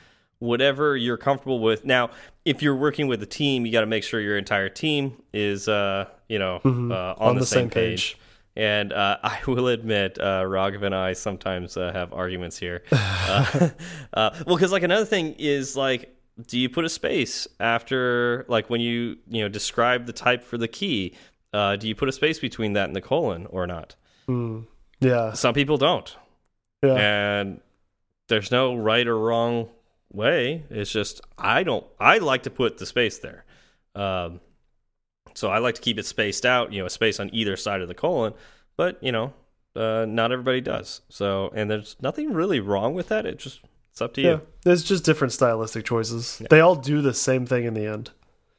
S2: whatever you're comfortable with. Now, if you're working with a team, you got to make sure your entire team is, uh, you know, uh, on, the, same, page. And uh, I will admit, uh, Raghav and I sometimes uh, have arguments here. Uh, uh, well, because like another thing is like, do you put a space after like when you you know describe the type for the key? Uh, do you put a space between that and the colon or not?
S1: Mm. Yeah,
S2: Some people don't,
S1: yeah,
S2: and there's no right or wrong way. It's just I don't. I like to put the space there. Um, so I like to keep it spaced out, you know, a space on either side of the colon. But you know, uh, not everybody does. So, and there's nothing really wrong with that. It just it's up to
S1: yeah.
S2: you.
S1: It's just different stylistic choices. They all do the same thing in the end.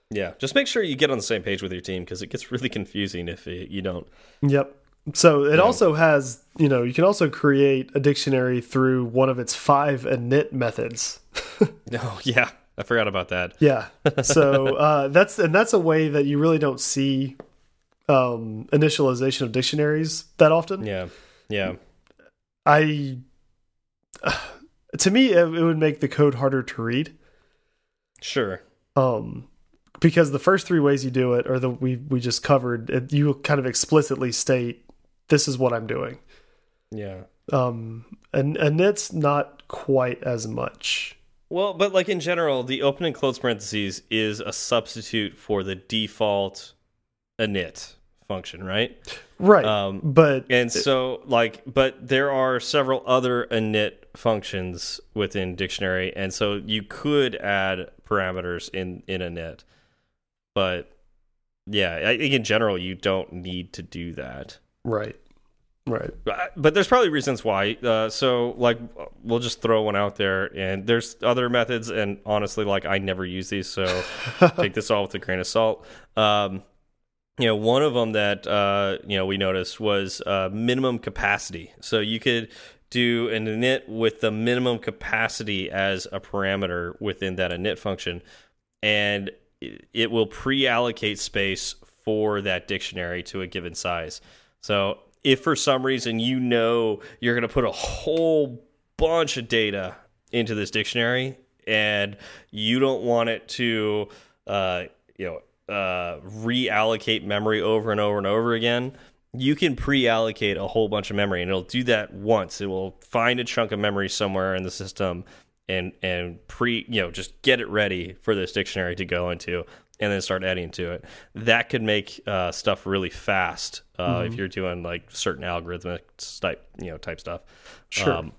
S2: Yeah, just make sure you get on the same page with your team because it gets really confusing if it, you don't.
S1: Yep. So it also has, you know, you can also create a dictionary through one of its five init methods.
S2: Oh yeah, I forgot about that.
S1: Yeah. So uh, that's and that's a way that you really don't see um, initialization of dictionaries that often.
S2: Yeah, yeah,
S1: I to me it, it would make the code harder to read.
S2: sure.
S1: Um, because the first three ways you do it, or the we we just covered, it, you kind of explicitly state this is what I'm doing.
S2: Yeah.
S1: Um, and and it's not quite as much.
S2: Well, but like in general, the open and close parentheses is a substitute for the default init function, right?
S1: Right.
S2: Um,
S1: but
S2: And so, like, but there are several other init functions within dictionary, and so you could add parameters in in init. But yeah, I think in general you don't need to do that.
S1: right. Right.
S2: But- But there's probably reasons why. Uh, so, like, we'll just throw one out there, and there's other methods. And honestly, like, I never use these, so take this all with a grain of salt. Um, you know, one of them that uh, you know we noticed was uh, minimum capacity. So you could do an init with the minimum capacity as a parameter within that init function, and it it will pre-allocate space for that dictionary to a given size. So if for some reason you know you're going to put a whole bunch of data into this dictionary and you don't want it to uh, you know uh, reallocate memory over and over and over again you can pre-allocate a whole bunch of memory and it'll do that once. It will find a chunk of memory somewhere in the system and and pre you know just get it ready for this dictionary to go into and then start adding to it that could make uh, stuff really fast uh,
S1: Mm-hmm.
S2: if you're doing like certain algorithmic type you know type stuff
S1: Sure.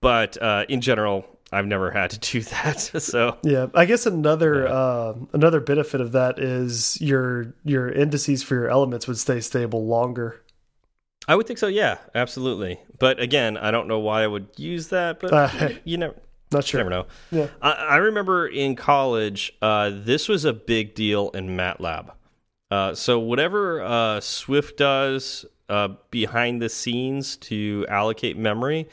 S2: but uh, in general i've never had to do that so
S1: Yeah, I guess another uh, another benefit of that is your your indices for your elements would stay stable longer.
S2: i would think so yeah absolutely but again i don't know why i would use that but
S1: Uh,
S2: you never
S1: Not
S2: You
S1: sure.
S2: never know.
S1: Yeah.
S2: I, I remember in college, uh, this was a big deal in MATLAB. Uh, so whatever uh, Swift does uh, behind the scenes to allocate memory,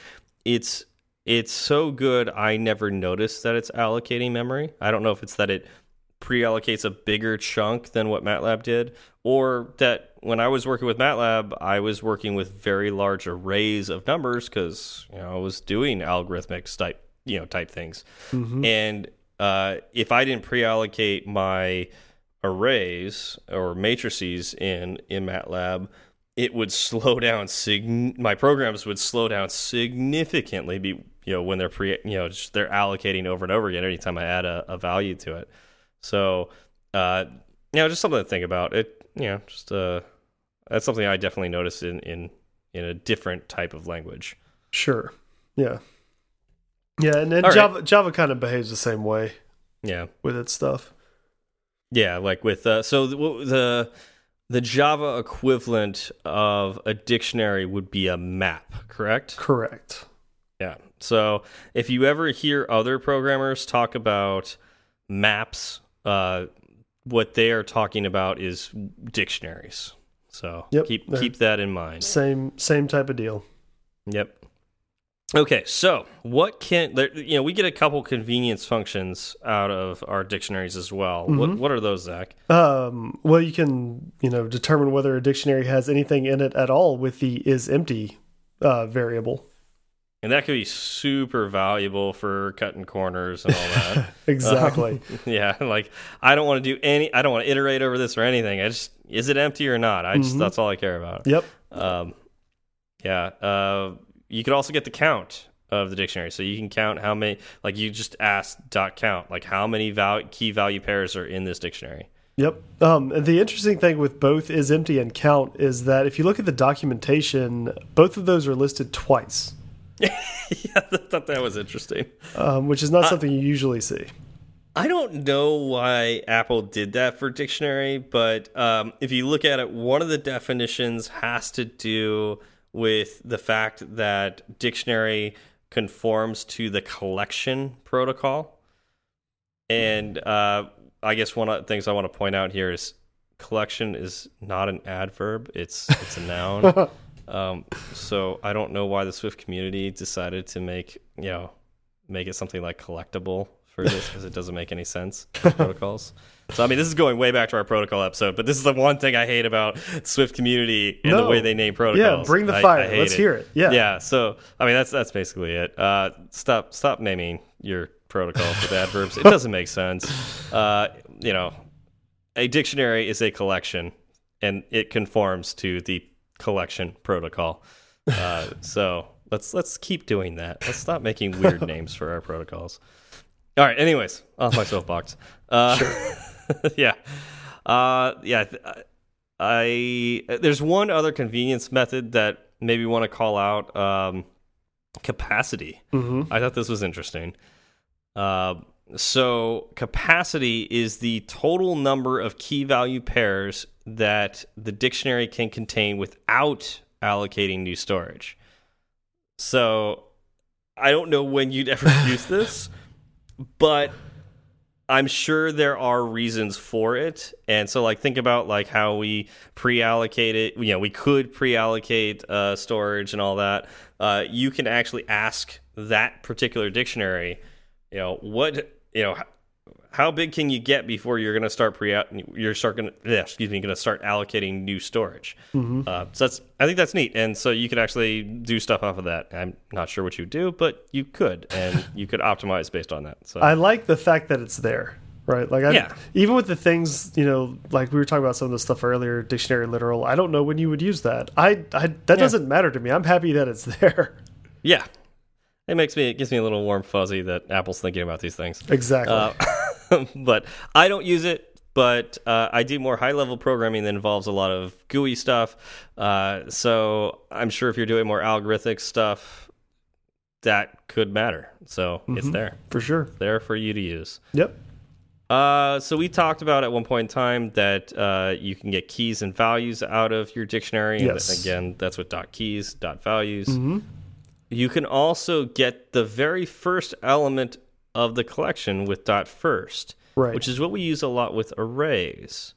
S2: it's it's so good. I never noticed that it's allocating memory. I don't know if it's that it pre-allocates a bigger chunk than what MATLAB did, or that when I was working with MATLAB, I was working with very large arrays of numbers because you know I was doing algorithmic type you know type things, and uh, if I didn't pre-allocate my arrays or matrices in in MATLAB, it would slow down. Sig my programs would slow down significantly. Be you know when they're pre you know just they're allocating over and over again anytime I add a, a value to it. So uh, you know just something to think about. It you know just uh that's something I definitely noticed in in in a different type of language.
S1: Sure. Yeah. Yeah, and then
S2: All right.
S1: Java Java kind of behaves the same way
S2: Yeah.
S1: with its stuff.
S2: Yeah, like with uh, so the, the the Java equivalent of a dictionary would be a map, correct?
S1: Correct.
S2: Yeah. So if you ever hear other programmers talk about maps, uh, what they are talking about is dictionaries. So
S1: Yep,
S2: keep keep that in mind.
S1: Same same type of deal.
S2: Yep. Okay, so what can there, you know? We get a couple convenience functions out of our dictionaries as well. What
S1: Mm-hmm.
S2: what are those, Zach?
S1: Um, well, you can you know determine whether a dictionary has anything in it at all with the is empty uh, variable.
S2: And that could be super valuable for cutting corners and all that.
S1: Exactly.
S2: yeah, like I don't want to do any. I don't want to iterate over this or anything. I just is it empty or not? I just
S1: Mhm.
S2: that's all I care about.
S1: yep.
S2: Um, yeah. Uh, you could also get the count of the dictionary, so you can count how many. Like you just ask dot count, like how many val key value pairs are in this dictionary.
S1: Yep. Um, the interesting thing with both is empty and count is that if you look at the documentation, both of those are listed twice,
S2: yeah, I thought that was interesting.
S1: um, which is not something you usually see.
S2: I don't know why Apple did that for dictionary, but um, if you look at it, one of the definitions has to do with the fact that dictionary conforms to the collection protocol. And uh, I guess one of the things I want to point out here is collection is not an adverb; it's it's a noun. Um, so I don't know why the Swift community decided to make you know make it something like collectible for this because it doesn't make any sense protocols. So I mean, this is going way back to our protocol episode, but this is the one thing I hate about Swift community and the way they name protocols.
S1: Yeah, bring the fire.
S2: I hate
S1: Let's hear it. Yeah.
S2: yeah. So I mean, that's that's basically it. Uh, stop stop naming your protocols with adverbs. It doesn't make sense. Uh, you know, a dictionary is a collection, and it conforms to the collection protocol. Uh, so let's let's keep doing that. Let's stop making weird names for our protocols. All right. Anyways, off my soapbox. Uh, yeah. Uh, yeah. th- I there's one other convenience method that maybe want to call out. Um, capacity.
S1: hmm
S2: I thought this was interesting. Uh, so capacity is the total number of key value pairs that the dictionary can contain without allocating new storage. So I don't know when you'd ever use this, but I'm sure there are reasons for it. And so like think about like how we pre-allocate it, you know, we could pre-allocate uh, storage and all that. Uh, you can actually ask that particular dictionary, you know, what, you know, how big can you get before you're going to start pre you're start going to excuse me going to start allocating new storage uh, so that's i think that's neat and so you could actually do stuff off of that i'm not sure what you do but you could and you could optimize based on that so
S1: I like the fact that it's there, right? Like, I,
S2: Yeah.
S1: even with the things, you know, like we were talking about some of the stuff earlier, dictionary literal. I don't know when you would use that. I, I that doesn't matter to me. I'm happy that it's there.
S2: yeah it makes me it gives me a little warm fuzzy that Apple's thinking about these things.
S1: Exactly.
S2: Uh, but I don't use it. But uh, I do more high level programming that involves a lot of GUI stuff. Uh, so I'm sure if you're doing more algorithmic stuff, that could matter. So
S1: Mm-hmm.
S2: it's there,
S1: For sure.
S2: there for you to use.
S1: Yep.
S2: Uh, so we talked about at one point in time that uh, you can get keys and values out of your dictionary. And
S1: Yes.
S2: again, that's what dot keys, dot values.
S1: Mm-hmm.
S2: You can also get the very first element of the collection with dot first,
S1: Right.
S2: which is what we use a lot with arrays.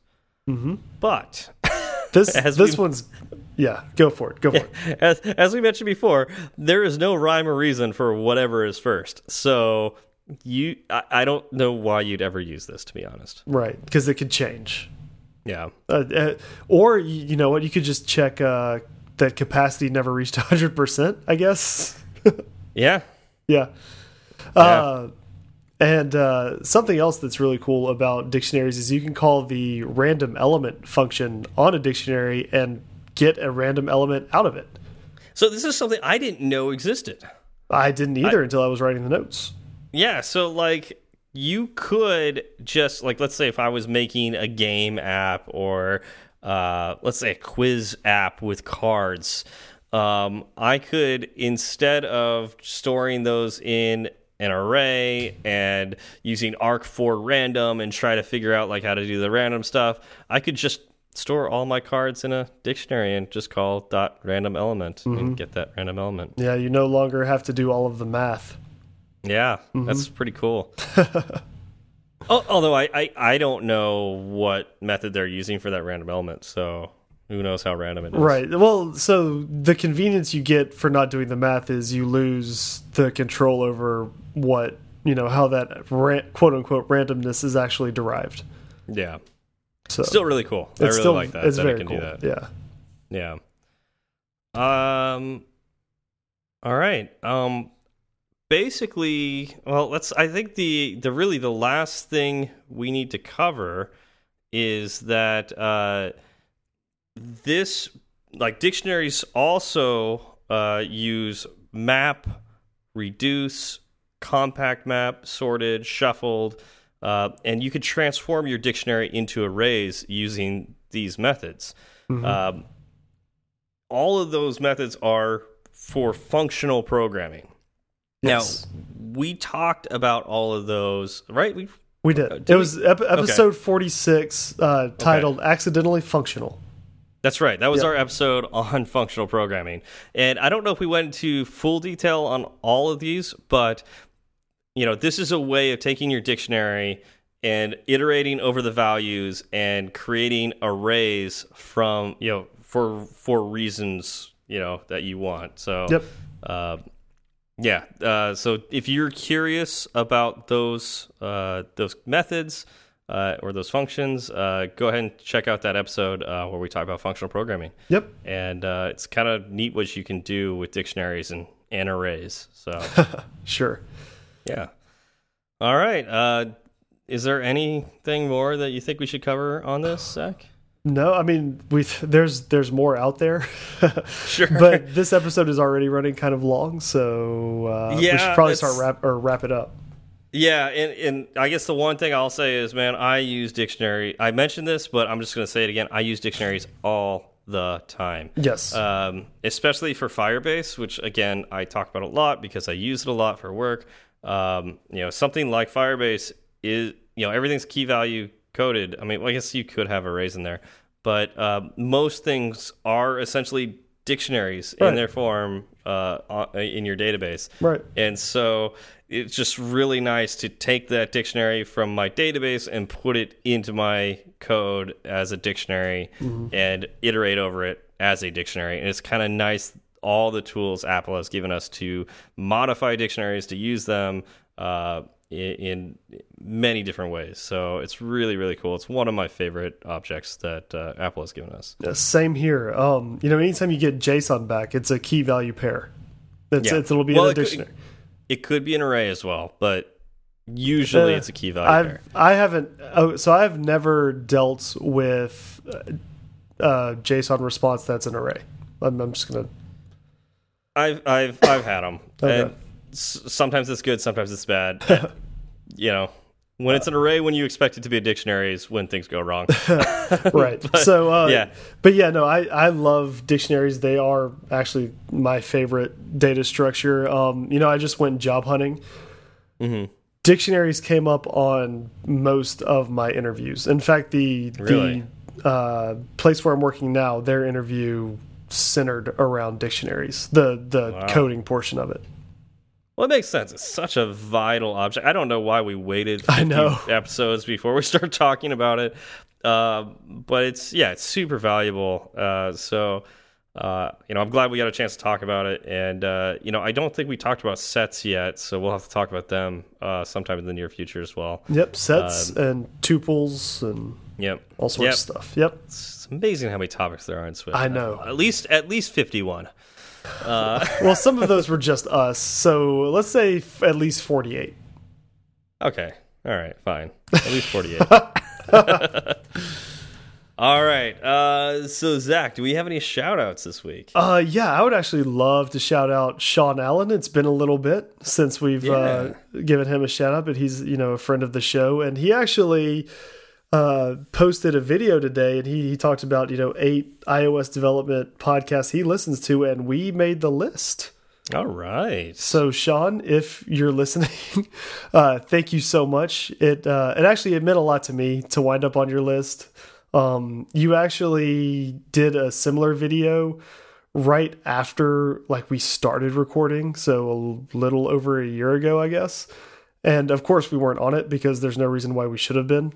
S1: Mm-hmm.
S2: But
S1: This this
S2: we-
S1: one's yeah. Go for it. Go for it.
S2: as as we mentioned before, there is no rhyme or reason for whatever is first. So you, I, I don't know why you'd ever use this, to be honest.
S1: Right, because it could change.
S2: Yeah.
S1: Uh, uh, or you know what? You could just check uh, that capacity never reached 100. percent I guess.
S2: Yeah.
S1: yeah. Uh, and uh, something else that's really cool about dictionaries is you can call the random element function on a dictionary and get a random element out of it.
S2: So this is something I didn't know existed.
S1: I didn't either until I was writing the notes.
S2: Yeah, so like you could just like let's say if I was making a game app or uh let's say a quiz app with cards, um I could instead of storing those in an array and using arc4random and try to figure out like how to do the random stuff, I could just store all my cards in a dictionary and just call dot random element and mm-hmm. get that random element.
S1: Yeah, you no longer have to do all of the math.
S2: Yeah, mm-hmm. that's pretty cool. Although I, I I don't know what method they're using for that random element, so who knows how random it is.
S1: Right. Well, so the convenience you get for not doing the math is you lose the control over what, you know, how that quote unquote randomness is actually derived.
S2: Yeah.
S1: So
S2: Still really cool. I really
S1: still,
S2: like that.
S1: It's
S2: that
S1: very
S2: can
S1: cool.
S2: do that.
S1: Yeah.
S2: Yeah. Um. All right. Um. Basically, well, let's. I think the the really the last thing we need to cover is that uh, this like dictionaries also uh, use map, reduce, compact map, sorted, shuffled, uh, and you could transform your dictionary into arrays using these methods. Um, all of those methods are for functional programming.
S1: Yes.
S2: Now, we talked about all of those, right? We
S1: We did.
S2: did
S1: it was ep episode 46 uh, titled Accidentally Functional.
S2: That's right. That was
S1: Yeah.
S2: our episode on functional programming. And I don't know if we went into full detail on all of these, but you know, this is a way of taking your dictionary and iterating over the values and creating arrays from, you know, for for reasons, you know, that you want. So
S1: Yep.
S2: uh, yeah. Uh, so if you're curious about those uh, those methods uh, or those functions, uh, go ahead and check out that episode uh, where we talk about functional programming.
S1: Yep.
S2: And uh, it's kind of neat what you can do with dictionaries and, and arrays. So
S1: Sure.
S2: yeah. All right. Uh, is there anything more that you think we should cover on this, Zach?
S1: No, I mean we there's there's more out there.
S2: Sure.
S1: but this episode is already running kind of long, so uh, we should probably start wrap or wrap it up.
S2: Yeah, and, and I guess the one thing I'll say is, man, I use dictionary. I mentioned this, but I'm just going to say it again. I use dictionaries all the time.
S1: Yes.
S2: Um, especially for Firebase, which again I talk about a lot because I use it a lot for work. Um, you know, something like Firebase is, you know, everything's key value coded. I mean, well, I guess you could have arrays in there, but uh, most things are essentially dictionaries
S1: Right.
S2: in their form uh, in your database.
S1: Right.
S2: And so it's just really nice to take that dictionary from my database and put it into my code as a dictionary and iterate over it as a dictionary. And it's kind of nice all the tools Apple has given us to modify dictionaries to use them uh, in, in many different ways. So it's really, really cool. It's one of my favorite objects that uh, Apple has given us.
S1: Yeah, same here. Um, you know, anytime you get JSON back, it's a key value pair. It's,
S2: Yeah.
S1: it's it'll be
S2: Well,
S1: in
S2: it could-
S1: dictionary.
S2: It could be an array as well, but usually
S1: Uh,
S2: it's a key value
S1: I've
S2: pair.
S1: I haven't. Oh, so I've never dealt with uh, uh, JSON response that's an array. I'm, I'm just gonna.
S2: I've I've I've had them.
S1: Okay.
S2: And sometimes it's good, sometimes it's bad. you know, when it's an array, when you expect it to be a dictionary, is when things go wrong.
S1: right. But, so uh,
S2: yeah,
S1: but yeah, no, I I love dictionaries. They are actually my favorite data structure. Um, you know, I just went job hunting.
S2: Mm -hmm.
S1: Dictionaries came up on most of my interviews. In fact, the
S2: really?
S1: the uh, place where I'm working now, their interview centered around dictionaries. The the
S2: Wow.
S1: coding portion of it.
S2: Well, it makes sense. It's such a vital object. I don't know why we waited 50
S1: I know.
S2: episodes before we start talking about it. Uh, but it's yeah, it's super valuable. Uh, so uh, you know, I'm glad we got a chance to talk about it. And uh, you know, I don't think we talked about sets yet, so we'll have to talk about them uh, sometime in the near future as well.
S1: Yep, sets and tuples and
S2: Yep,
S1: all sorts
S2: Yep.
S1: of stuff. Yep.
S2: It's amazing how many topics there are in Swift.
S1: I know.
S2: At least at least 51. Uh,
S1: Well, some of those were just us. So let's say f- at least 48.
S2: Okay. All right. Fine. At least 48. All right. Uh, so, Zach, do we have any shout outs this week?
S1: Uh, yeah, I would actually love to shout out Sean Allen. It's been a little bit since we've uh, given him a shout out, but he's you know a friend of the show, and he actually uh, posted a video today, and he, he talked about you know eight iOS development podcasts he listens to, and we made the list.
S2: All right.
S1: So, Sean, if you're listening, uh, thank you so much. It uh, it actually it meant a lot to me to wind up on your list. Um, you actually did a similar video right after like we started recording, so a little over a year ago, I guess. And of course, we weren't on it because there's no reason why we should have been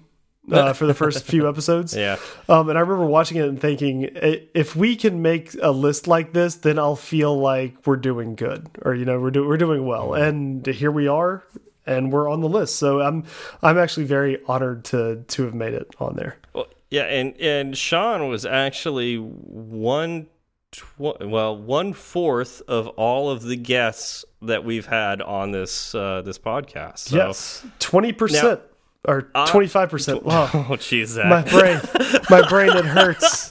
S1: uh, for the first few episodes.
S2: Yeah.
S1: Um, and I remember watching it and thinking, if we can make a list like this, then I'll feel like we're doing good, or you know, we're do we're doing well. And here we are, and we're on the list. So I'm I'm actually very honored to to have made it on there.
S2: Well, yeah. And, and Sean was actually one. Well, one fourth of all of the guests that we've had on this uh, this podcast. So,
S1: yes, twenty percent or twenty five percent. Wow,
S2: Oh, jeez,
S1: my brain, my brain, it hurts.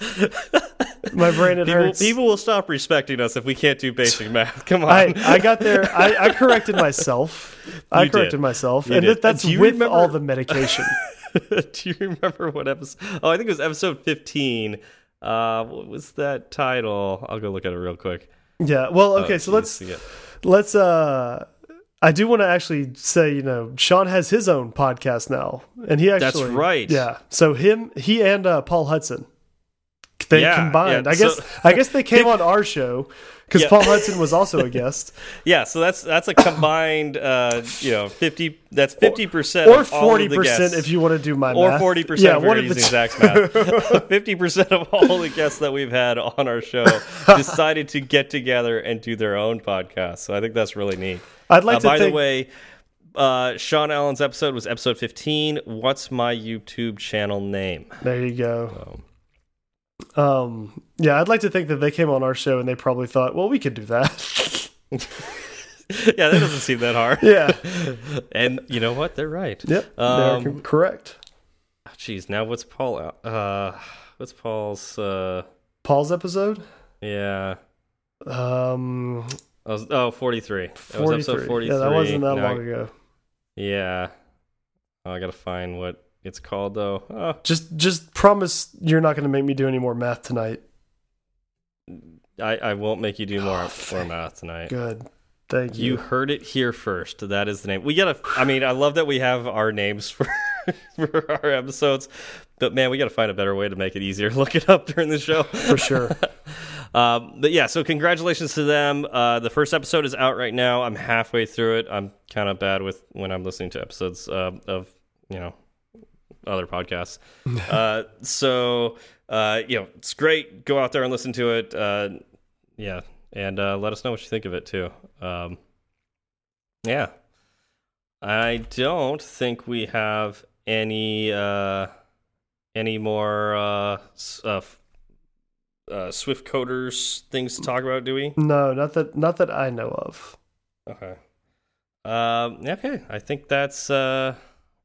S1: My brain, it
S2: people,
S1: hurts.
S2: people will stop respecting us if we can't do basic math. Come on.
S1: I, I got there. I, I corrected myself. I
S2: You
S1: corrected
S2: did.
S1: myself,
S2: You
S1: and
S2: did.
S1: that's with
S2: remember-
S1: all the medication.
S2: Do you remember what episode? Oh, I think it was episode 15. Uh, what was that title? I'll go look at it real quick.
S1: Yeah. Well, okay.
S2: Oh,
S1: so let's
S2: yeah.
S1: let's. uh I do want to actually say, you know, Sean has his own podcast now, and he actually that's
S2: right.
S1: Yeah. So him, he and uh, Paul Hudson, they
S2: Yeah,
S1: combined.
S2: yeah,
S1: I guess
S2: so-
S1: I guess they came on our show because
S2: Yeah.
S1: Paul Hudson was also a guest,
S2: Yeah, so that's that's a combined, uh, you know, fifty. That's fifty percent
S1: or forty percent if you want to do my
S2: or forty percent.
S1: Yeah, one of the.
S2: Zach's math. Fifty percent of all the guests that we've had on our show decided to get together and do their own podcast. So I think that's really neat.
S1: I'd like
S2: Uh,
S1: to
S2: by the way, uh, Sean Allen's episode was episode fifteen. What's my YouTube channel name?
S1: there you go. Um, yeah, I'd like to think that they came on our show and they probably thought, well, we could do that.
S2: yeah, that doesn't seem that hard.
S1: yeah.
S2: And you know what? They're right.
S1: Yep.
S2: Um,
S1: they're correct.
S2: Jeez, now what's Paul? Uh, what's Paul's? Uh,
S1: Paul's episode.
S2: yeah.
S1: Um,
S2: I was, oh, 43. That was episode
S1: 43.
S2: 43.
S1: Yeah, that wasn't that
S2: Now I-
S1: long ago.
S2: Yeah. Oh, I gotta find what it's called though. Oh,
S1: Just, just promise you're not going to make me do any more math tonight.
S2: I, I won't make you do more,
S1: Oh,
S2: more math tonight.
S1: Good. Thank
S2: You
S1: you.
S2: heard it here first. That is the name. We gotta. I mean, I love that we have our names for for our episodes, but man, we gotta find a better way to make it easier. Look it up during the show
S1: For sure.
S2: Um, but yeah, so congratulations to them. Uh, the first episode is out right now. I'm halfway through it. I'm kind of bad with when I'm listening to episodes uh, of you know other podcasts. uh, so uh, you know, it's great. Go out there and listen to it. Uh, yeah, and uh, let us know what you think of it too. Um, yeah, I don't think we have any uh, any more uh, uh, uh, Swift coders things to talk about, do we?
S1: no, not that, not that I know of.
S2: Okay. Um, okay, I think that's uh,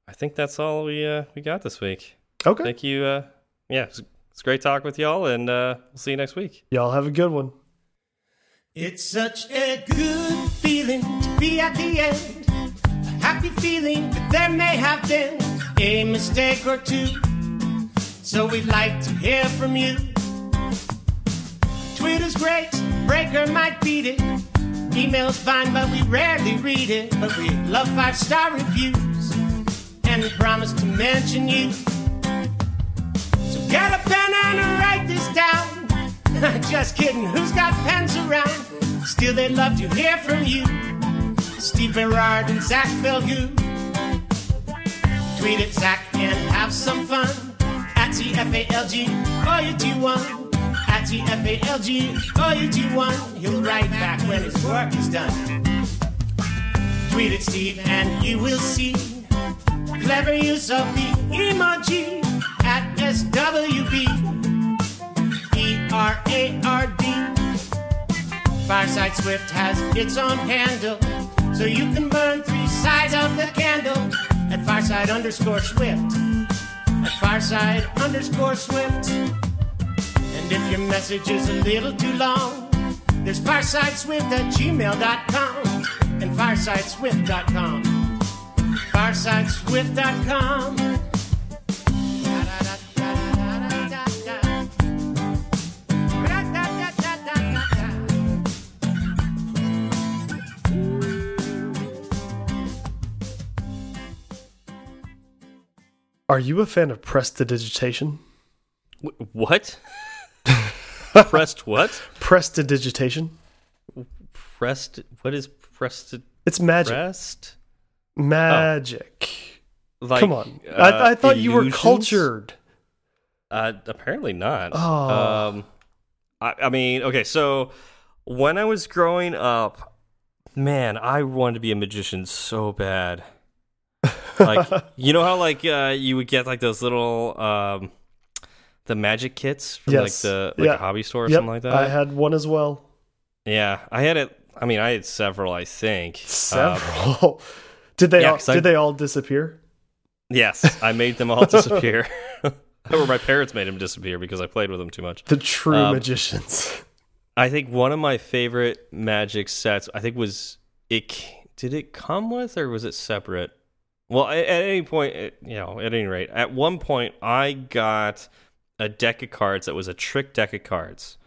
S2: I think that's all we uh, we got this week.
S1: Okay.
S2: Thank you. Uh, yeah, it's, it's great talk with y'all, and uh, we'll see you next week.
S1: Y'all have a good one.
S3: It's such a good feeling to be at the end. A happy feeling that there may have been a mistake or two. So we'd like to hear from you. Twitter's great, Breaker might beat it. Email's fine, but we rarely read it. But we love five star reviews, and we promise to mention you. So get a pen and write this down. Just kidding, who's got pens around? Still, they'd love to hear from you. Steve Berard and Zach Falgout. Tweet at Zach and have some fun. At TFALG, or you do one. At TFALG, or you do one. He'll write back when his work is done. Tweet at Steve and you will see clever use of the emoji at SWB. E R A R D. Fireside Swift has its own handle, so you can burn three sides of the candle at Fireside underscore Swift. At Fireside underscore Swift. And if your message is a little too long, there's firesideswift at gmail.com and firesideswift.com. Firesideswift.com.
S1: Are you a fan of prestidigitation?
S2: Wh- what? Pressed what?
S1: Prestidigitation?
S2: Pressed? What is pressed?
S1: It's magic.
S2: Pressed?
S1: Magic.
S2: Like,
S1: Come on.
S2: uh,
S1: I, I thought you were cultured.
S2: Uh, apparently not.
S1: Oh.
S2: Um, I, I mean, okay, so when I was growing up, man, I wanted to be a magician so bad. Like, you know how like uh, you would get like those little um, the magic kits from like the like
S1: Yeah.
S2: a hobby store or
S1: Yep,
S2: something like that.
S1: I had one as well.
S2: yeah, I had it. I mean, I had several. I think Um,
S1: Several. Did they
S2: yeah,
S1: all,
S2: 'cause I-
S1: did they all disappear?
S2: yes, I made them all disappear. or my parents made them disappear because I played with them too much.
S1: The true
S2: Um,
S1: magicians.
S2: I think one of my favorite magic sets, I think was it. Did it come with or was it separate? Well, at, at any point, it- you know, at any rate, at one point, I got a deck of cards that was a trick deck of cards,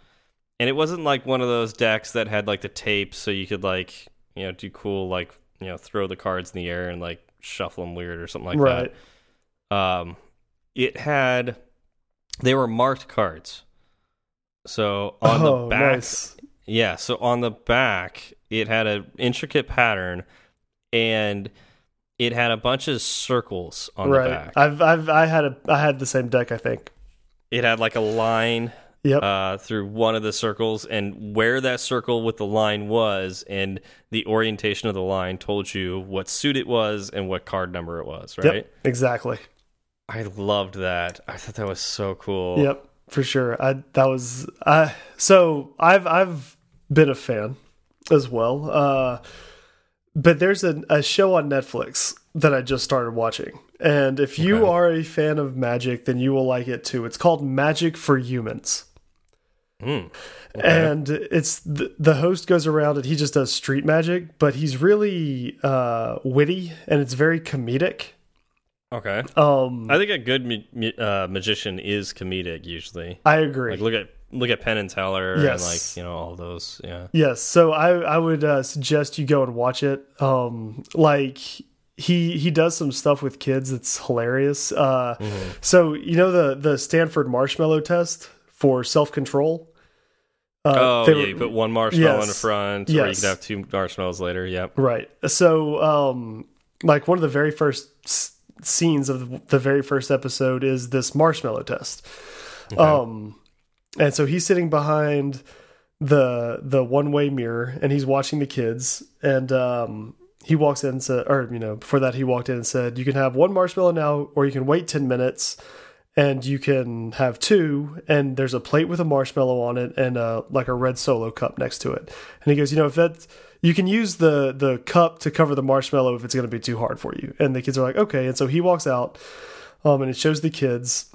S2: and it wasn't like one of those decks that had like the tape, so you could like you know do cool like you know throw the cards in the air and like shuffle them weird or something like
S1: right.
S2: that. Um, it had they were marked cards. So on
S1: oh,
S2: the back,
S1: nice.
S2: yeah, so on the back, it had an intricate pattern and it had a bunch of circles on
S1: right.
S2: the back.
S1: I've I've I had a I had the same deck, I think.
S2: It had like a line
S1: Yep.
S2: uh, through one of the circles, and where that circle with the line was, and the orientation of the line told you what suit it was and what card number it was, right?
S1: Yep. Exactly.
S2: I loved that. I thought that was so cool.
S1: Yep. For sure. I that was I so I've I've been a fan as well. Uh but there's a, a show on Netflix that I just started watching. And if you
S2: Okay.
S1: are a fan of magic, then you will like it too. It's called Magic for Humans.
S2: Mm.
S1: and it's the, the host goes around and he just does street magic but he's really uh witty and it's very comedic
S2: Okay.
S1: um
S2: I think a good ma ma- uh, magician is comedic usually.
S1: i agree
S2: Like look at look at Penn and Teller
S1: Yes.
S2: and like you know all those. Yeah.
S1: yes so i i would uh suggest you go and watch it um like he he does some stuff with kids that's hilarious uh
S2: Mm-hmm.
S1: so you know the the stanford marshmallow test for self-control uh,
S2: oh yeah,
S1: were-
S2: you put one marshmallow in the
S1: Yes.
S2: front, or you
S1: Yes.
S2: could have two marshmallows later. Yep.
S1: Right. So, um, like one of the very first s- scenes of the very first episode is this marshmallow test. Um, and so he's sitting behind the the one way mirror and he's watching the kids and um he walks in and said or you know before that he walked in and said you can have one marshmallow now or you can wait 10 minutes and you can have two and there's a plate with a marshmallow on it and uh like a red solo cup next to it and he goes you know if that you can use the the cup to cover the marshmallow if it's going to be too hard for you and the kids are like okay and so he walks out um and it shows the kids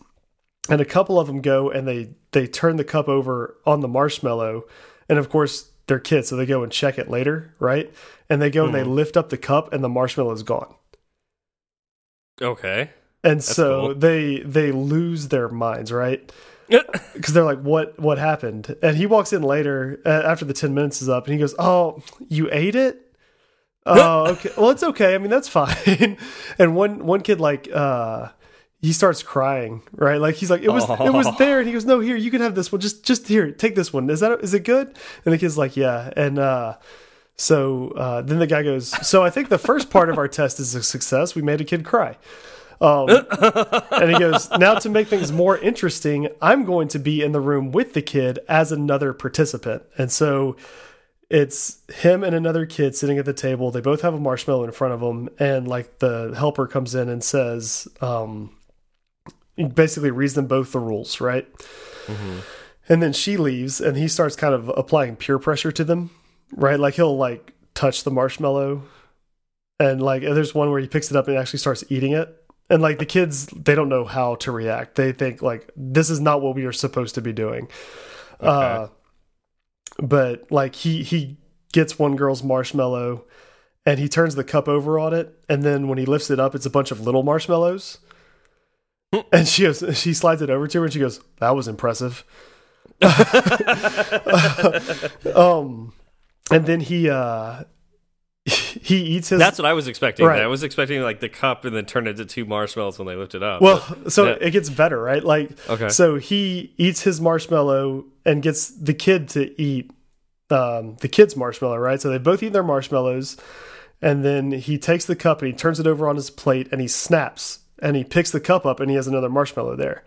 S1: and a couple of them go and they they turn the cup over on the marshmallow and of course they're kids so they go and check it later, right? And they go and they
S2: Mm-hmm.
S1: lift up the cup, and the marshmallow is gone.
S2: Okay.
S1: And so
S2: cool.
S1: they they lose their minds, right? Because they're like, "What what happened?" And he walks in later uh, after the ten minutes is up, and he goes, "Oh, you ate it." Oh, okay. Well, it's okay. I mean, that's fine. and one one kid like uh he starts crying, right? Like he's like, "It was it was
S2: Oh.
S1: there." And he goes, "No, here, you can have this one. Just just here, take this one. Is that is it good?" And the kid's like, "Yeah." And uh so uh, then the guy goes, "So I think the first part of our test is a success. We made a kid cry." Um, and he goes, "Now to make things more interesting, I'm going to be in the room with the kid as another participant." And so it's him and another kid sitting at the table. They both have a marshmallow in front of them, and like the helper comes in and says, um, basically reads them both the rules, right? And then she leaves, and he starts kind of applying peer pressure to them, right? Like he'll like touch the marshmallow, and like there's one where he picks it up and actually starts eating it. And like the kids, they don't know how to react. They think like this is not what we are supposed to be doing. Uh, but like he he gets one girl's marshmallow, and he turns the cup over on it, and then when he lifts it up, it's a bunch of little marshmallows. And she goes, she slides it over to her, and she goes, "That was impressive." um, and then he uh, he eats his.
S2: That's what I was expecting.
S1: Right.
S2: I was expecting like the cup and then turn it into two marshmallows when they lift it up.
S1: well, so
S2: yeah.
S1: it gets better, right? Like,
S2: Okay.
S1: So he eats his marshmallow and gets the kid to eat um, the kid's marshmallow, right? So they both eat their marshmallows, and then he takes the cup and he turns it over on his plate and he snaps and he picks the cup up and he has another marshmallow there.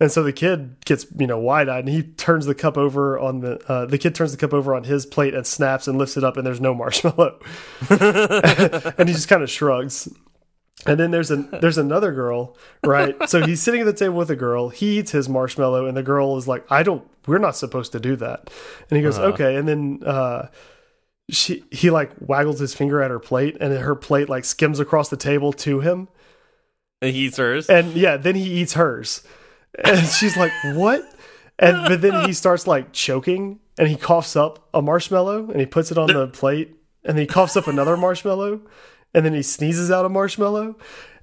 S1: And so the kid gets, you know, wide eyed and he turns the cup over on the, uh, the kid turns the cup over on his plate and snaps and lifts it up and there's no marshmallow. and he just kind of shrugs. And then there's a there's another girl, right? So he's sitting at the table with a girl. He eats his marshmallow, and the girl is like, "I don't. We're not supposed to do that." And he goes, "Okay." And then uh, she he like waggles his finger at her plate, and her plate like skims across the table to him.
S2: and he eats hers.
S1: And yeah, then he eats hers, and she's like, "What?" And but then he starts like choking, and he coughs up a marshmallow, and he puts it on the plate, and he coughs up another marshmallow, and then he sneezes out a marshmallow,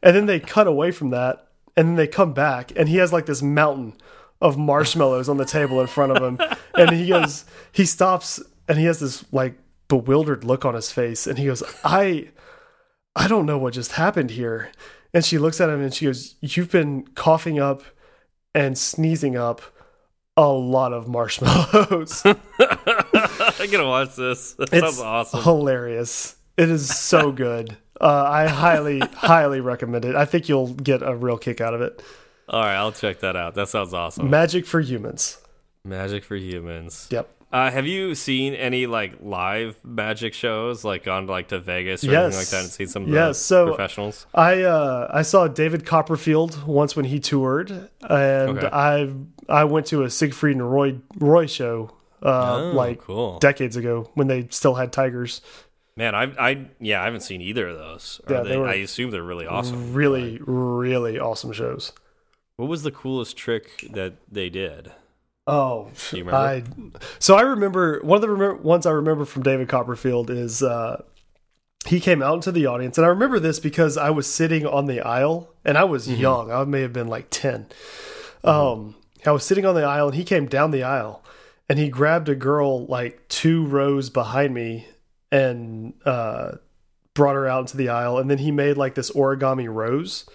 S1: and then they cut away from that, and then they come back, and he has like this mountain of marshmallows on the table in front of him, and he goes, he stops, and he has this like bewildered look on his face, and he goes, "I." I don't know what just happened here. And she looks at him and she goes, You've been coughing up and sneezing up a lot of marshmallows.
S2: I gotta watch this. That
S1: it's
S2: sounds awesome.
S1: hilarious. It is so good. Uh, I highly, highly recommend it. I think you'll get a real kick out of it.
S2: All right, I'll check that out. That sounds awesome.
S1: Magic for humans.
S2: Magic for humans.
S1: Yep.
S2: Uh, have you seen any like live magic shows, like gone like to Vegas or
S1: Yes.
S2: anything like that, and seen some of the
S1: Yes, so-
S2: professionals?
S1: I uh, I saw David Copperfield once when he toured, and
S2: Okay.
S1: I I went to a Siegfried and Roy Roy show uh,
S2: Oh,
S1: like
S2: cool.
S1: decades ago when they still had tigers.
S2: Man, I, I, yeah, I haven't seen either of those. Are
S1: Yeah, they
S2: they, I assume they're really awesome.
S1: Really, really awesome shows.
S2: What was the coolest trick that they did?
S1: Oh? I so I remember one of the remember, ones I remember from David Copperfield is uh, he came out into the audience, and I remember this because I was sitting on the aisle, and I was
S2: Mm-hmm.
S1: young. I may have been like 10 Um, I was sitting on the aisle, and he came down the aisle, and he grabbed a girl like two rows behind me, and uh, brought her out into the aisle, and then he made like this origami rose,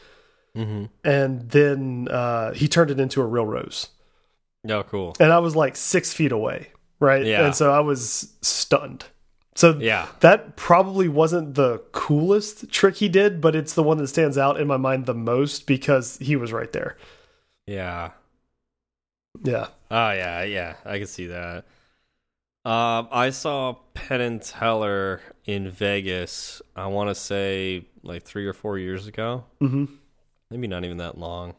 S2: Mm-hmm.
S1: and then uh, he turned it into a real rose
S2: Oh, cool.
S1: and I was like six feet away, right?
S2: Yeah.
S1: And so I was stunned. So
S2: Yeah.
S1: that probably wasn't the coolest trick he did, but it's the one that stands out in my mind the most because he was right there.
S2: Yeah.
S1: Yeah.
S2: Oh yeah, yeah, I can see that. Um, I saw Penn and Teller in Vegas. I want to say like three or four years ago.
S1: hmm
S2: Maybe not even that long.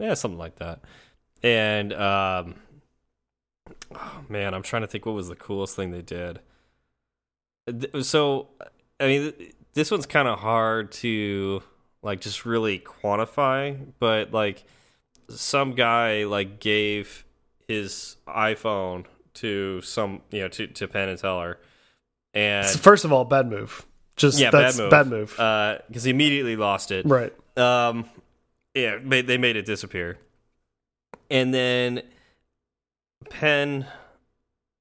S2: Yeah, something like that. And um, oh, man, I'm trying to think what was the coolest thing they did. So, I mean, this one's kind of hard to like just really quantify, but like some guy like gave his iPhone to some you know to to Penn and Teller, and
S1: First of all, bad move. Just
S2: yeah,
S1: that's
S2: bad move,
S1: bad move.
S2: because he immediately lost it.
S1: right.
S2: Um, yeah, they made it disappear, and then Penn,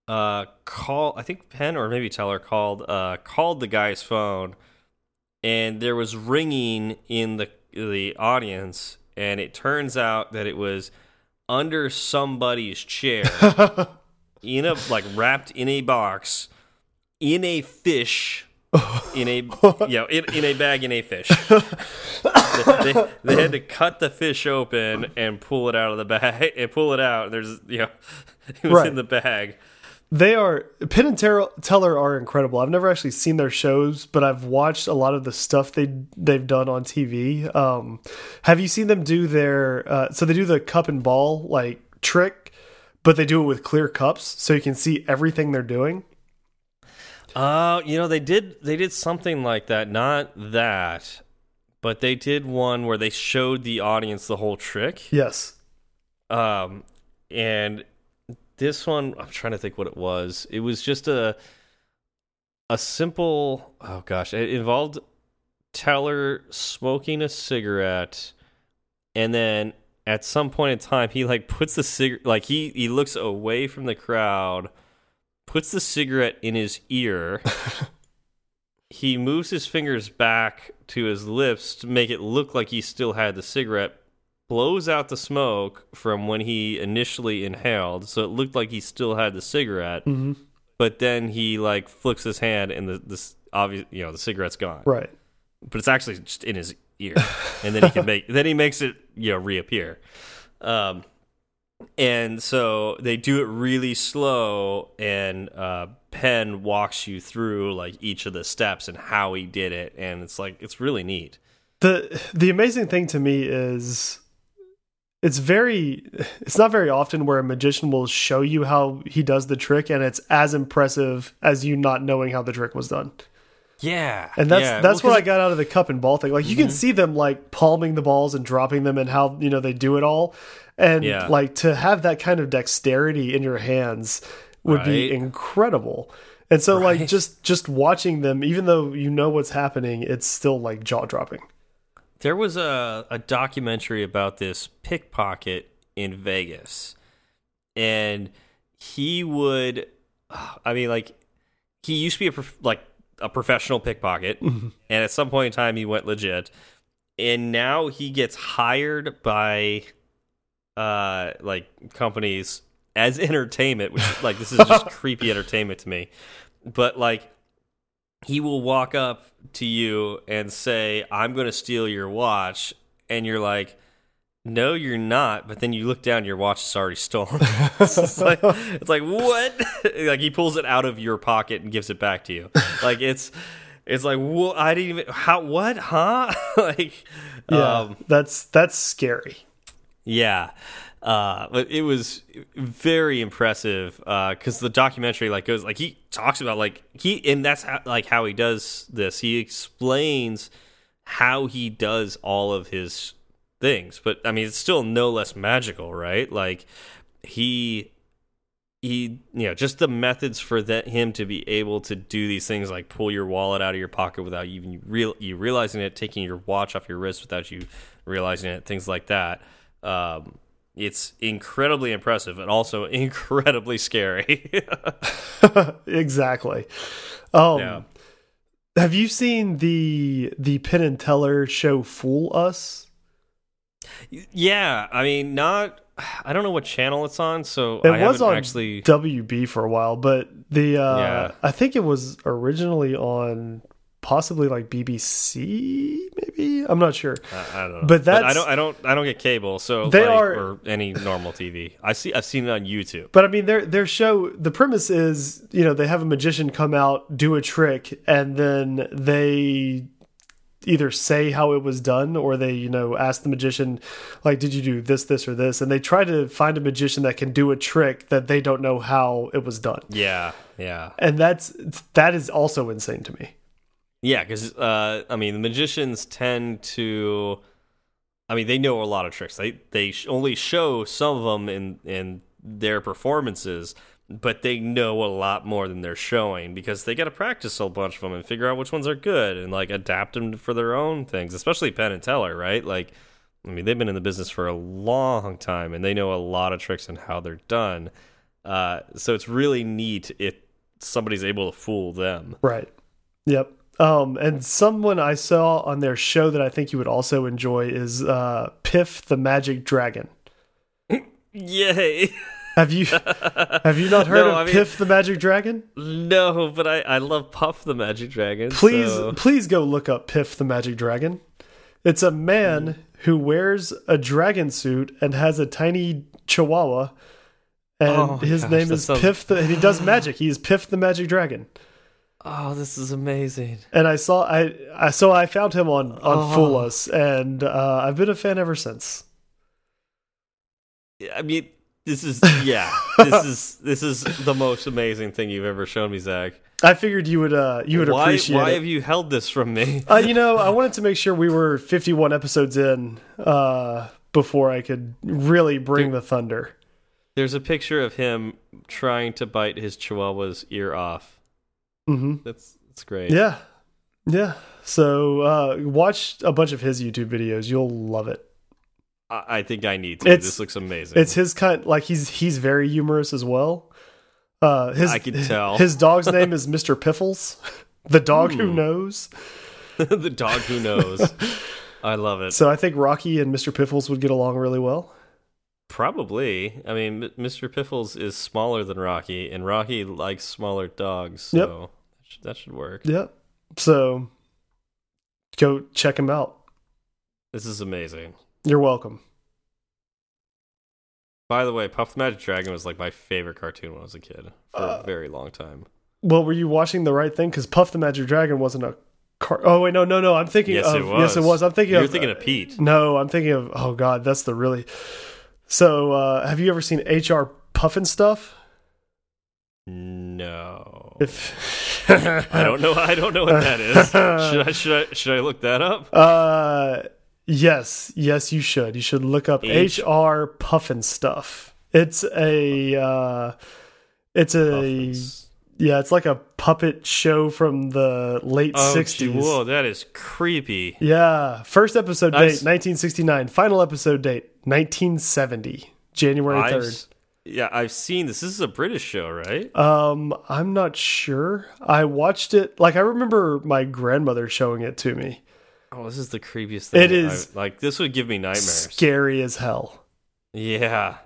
S2: uh, call I think Penn or maybe Teller called uh called the guy's phone, and there was ringing in the the audience, and it turns out that it was under somebody's chair, in a like wrapped in a box, in a fish. In a you know, in, in a bag in a fish they, they, they had to cut the fish open and pull it out of the bag and pull it out. There's you know, it was
S1: Right.
S2: in the bag.
S1: They are Penn and Teller are incredible. I've never actually seen their shows, but I've watched a lot of the stuff they they've done on TV. Um, have you seen them do their? Uh, so they do the cup and ball like trick, but they do it with clear cups, so you can see everything they're doing.
S2: Uh, you know, they did they did something like that. Not that, but they did one where they showed the audience the whole trick.
S1: Yes.
S2: Um, and this one, I'm trying to think what it was. It was just a a simple. Oh gosh, it involved Teller smoking a cigarette, and then at some point in time, he like puts the cigarette, like he he looks away from the crowd, puts the cigarette in his ear. he moves his fingers back to his lips to make it look like he still had the cigarette blows out the smoke from when he initially inhaled, so it looked like he still had the cigarette.
S1: hmm
S2: But then he like flicks his hand, and the this obvious, you know, the cigarette's gone.
S1: Right.
S2: But it's actually just in his ear, and then he can make then he makes it you know reappear. Um, and so they do it really slow, and uh, Penn walks you through like each of the steps and how he did it, and it's like it's really neat.
S1: the the amazing thing to me is it's very it's not very often where a magician will show you how he does the trick and it's as impressive as you not knowing how the trick was done.
S2: Yeah,
S1: and that's
S2: yeah.
S1: that's
S2: Well,
S1: what i got out of the cup and ball thing. Like you can see them like palming the balls and dropping them and how you know they do it all and
S2: Yeah.
S1: like to have that kind of dexterity in your hands would be incredible. And so like just just watching them even though you know what's happening it's still like jaw dropping
S2: There was a, a documentary about this pickpocket in Vegas, and he would, I mean, like he used to be a prof like a professional pickpocket, mm-hmm. and at some point in time he went legit, and now he gets hired by, uh, like companies as entertainment, which like this is just creepy entertainment to me, but like he will walk up to you and say, "I'm going to steal your watch," and you're like, "No, you're not." But then you look down, your watch is already stolen. it's, like, it's like what? like he pulls it out of your pocket and gives it back to you. Like it's it's like what? I didn't even how what? Huh? like
S1: Yeah,
S2: um,
S1: that's that's scary.
S2: Yeah. Uh, but it was very impressive because the documentary like goes like he talks about like he and that's how, like how he does this. He explains how he does all of his things, but I mean it's still no less magical, right? Like he he you know just the methods for that him to be able to do these things like pull your wallet out of your pocket without even real you realizing it, taking your watch off your wrist without you realizing it, things like that. Um, it's incredibly impressive and also incredibly scary.
S1: exactly. Um,
S2: yeah.
S1: Have you seen the the Penn and Teller show Fool Us?
S2: Yeah, I mean, not. I don't know what channel it's on, so
S1: It
S2: I
S1: was on
S2: actually.
S1: WB for a while, but the uh,
S2: Yeah.
S1: I think it was originally on possibly like BBC, maybe I'm not sure.
S2: I, I don't know,
S1: But
S2: I
S1: that's-
S2: don't. I don't. I don't get cable, so
S1: They
S2: like,
S1: are-
S2: or any normal TV. I see. I've seen it on YouTube.
S1: But I mean, their their show. The premise is, you know, they have a magician come out, do a trick, and then they either say how it was done or they, you know, ask the magician, like, did you do this, this, or this? And they try to find a magician that can do a trick that they don't know how it was done.
S2: Yeah, yeah,
S1: And that's that is also insane to me.
S2: Yeah. Because uh, I mean, the magicians tend to. I mean, they know a lot of tricks. They they only show some of them in in their performances, but they know a lot more than they're showing because they got to practice a bunch of them and figure out which ones are good and like adapt them for their own things. Especially Penn and Teller, right? Like, I mean, they've been in the business for a long time and they know a lot of tricks and how they're done. Uh, so it's really neat if somebody's able to fool them.
S1: Right. Yep. Um, and someone I saw on their show that I think you would also enjoy is uh, Piff the Magic Dragon.
S2: Yay!
S1: Have you have you not heard
S2: No,
S1: of
S2: I mean-
S1: Piff the Magic Dragon?
S2: no, but I, I love Puff the Magic Dragon.
S1: Please
S2: so-
S1: please go look up Piff the Magic Dragon. It's a man who wears a dragon suit and has a tiny chihuahua. And
S2: Oh
S1: his
S2: gosh,
S1: name is
S2: sounds-
S1: Piff the and he does magic. He is Piff the Magic Dragon.
S2: Oh, this is amazing.
S1: And I saw I, I so I found him on on
S2: Oh.
S1: Fool Us and uh, I've been a fan ever since.
S2: I mean, this is yeah, this is this is the most amazing thing you've ever shown me, Zach.
S1: I figured you would uh you would
S2: why
S1: appreciate
S2: why
S1: it.
S2: have you held this from me?
S1: Uh, you know, I wanted to make sure we were 51 episodes in uh, before I could really bring the thunder.
S2: There's a picture of him trying to bite his chihuahua's ear off.
S1: Hmm
S2: That's that's great.
S1: Yeah, yeah. So uh, watch a bunch of his YouTube videos. You'll love it.
S2: I, I think I need to.
S1: It's-
S2: this looks amazing.
S1: It's his kind. Like he's he's very humorous as well. Uh, his
S2: I can tell.
S1: his dog's name is Mr. Piffles, the dog who knows.
S2: the dog who knows. I love it.
S1: So I think Rocky and Mr. Piffles would get along really well.
S2: Probably. I mean, Mr. Piffles is smaller than Rocky, and Rocky likes smaller dogs, so
S1: Yep.
S2: that, should, that should work.
S1: Yep. So go check him out.
S2: This is amazing.
S1: You're welcome.
S2: By the way, Puff the Magic Dragon was like my favorite cartoon when I was a kid for
S1: Uh,
S2: a very long time.
S1: Well, were you watching the right thing? Because Puff the Magic Dragon wasn't a car. Oh wait, no, no, no. I'm thinking
S2: Yes,
S1: of
S2: it was.
S1: yes, it was. I'm thinking
S2: You're
S1: of
S2: thinking of Pete.
S1: No, I'm thinking of oh god, that's the really. So, uh, have you ever seen HR Pufnstuf?
S2: No.
S1: If
S2: I don't know. I don't know what that is. Should I should I should I look that up?
S1: Uh, yes, yes, you should. You should look up
S2: H-
S1: HR Pufnstuf. It's a uh, it's a
S2: Puffins.
S1: Yeah, it's like a puppet show from the late
S2: Oh, gee,
S1: '60s.
S2: whoa, that is creepy.
S1: Yeah, first episode date
S2: I've s-
S1: 1969, final episode date 1970, January
S2: I've
S1: 3rd.
S2: yeah, I've seen this. This is a British show, right?
S1: Um, I'm not sure. I watched it like I remember my grandmother showing it to me.
S2: Oh, this is the creepiest thing.
S1: It is-
S2: I've- like this would give me nightmares.
S1: Scary as hell.
S2: Yeah.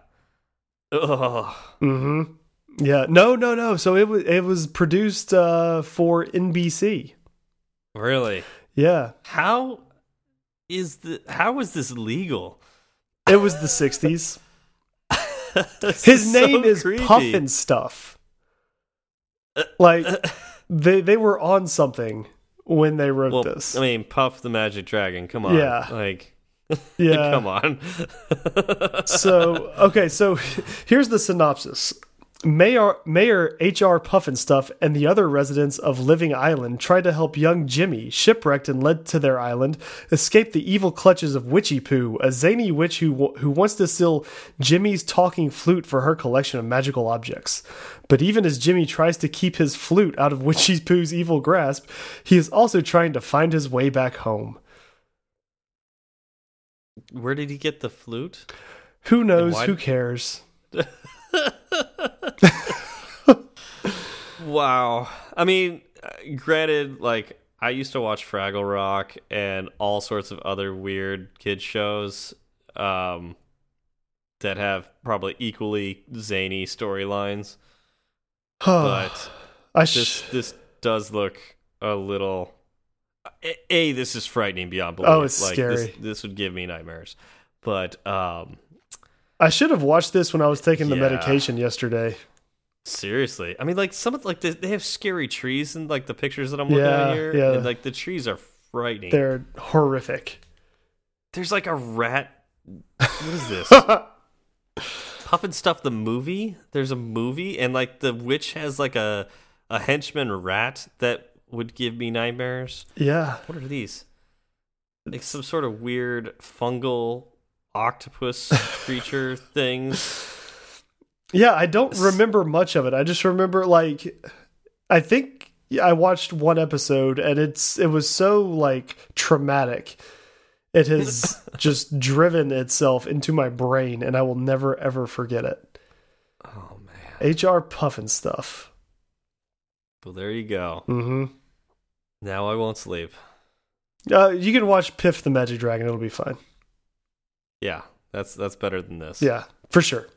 S2: Ugh.
S1: Mm-hmm. Yeah. No, no, no. So it was it was produced uh for NBC.
S2: Really?
S1: Yeah.
S2: How is the how was this legal?
S1: It was the 60s.
S2: This
S1: His
S2: so
S1: name is
S2: creepy.
S1: Puffin Stuff. Like they they were on something when they wrote
S2: Well,
S1: this.
S2: I mean, Puff the Magic Dragon. Come on.
S1: Yeah.
S2: Like,
S1: yeah.
S2: come on.
S1: so okay, so here's the synopsis. Mayor Mayor H.R. Pufnstuf and the other residents of Living Island tried to help young Jimmy, shipwrecked and led to their island, escape the evil clutches of Witchy Poo, a zany witch who who wants to steal Jimmy's talking flute for her collection of magical objects. But even as Jimmy tries to keep his flute out of Witchy Poo's evil grasp, he is also trying to find his way back home.
S2: Where did he get the flute?
S1: Who knows? Who cares?
S2: Wow. I mean, granted, like I used to watch Fraggle Rock and all sorts of other weird kid shows um, that have probably equally zany storylines, but
S1: I
S2: this this does look a little. A, a, this is frightening beyond belief.
S1: Oh, it's
S2: like,
S1: scary.
S2: This, this would give me nightmares. But um,
S1: I should have watched this when I was taking the
S2: Yeah.
S1: medication yesterday.
S2: Seriously, I mean, like some of like they have scary trees in like the pictures that I'm looking
S1: Yeah,
S2: at here.
S1: yeah.
S2: and, like the trees are frightening.
S1: They're horrific.
S2: There's like a rat. What is this? Pufnstuf the movie. There's a movie, and like the witch has like a a henchman rat that would give me nightmares.
S1: yeah.
S2: What are these? Like some sort of weird fungal octopus creature things.
S1: Yeah, I don't remember much of it. I just remember like I think I watched one episode and it's it was so like traumatic. It has just driven itself into my brain and I will never ever forget it.
S2: Oh man.
S1: HR Pufnstuf.
S2: Well, there you go.
S1: Mhm.
S2: Now I won't sleep.
S1: Uh, you can watch Piff the Magic Dragon. It'll be fine.
S2: Yeah, that's that's better than this.
S1: Yeah, for sure.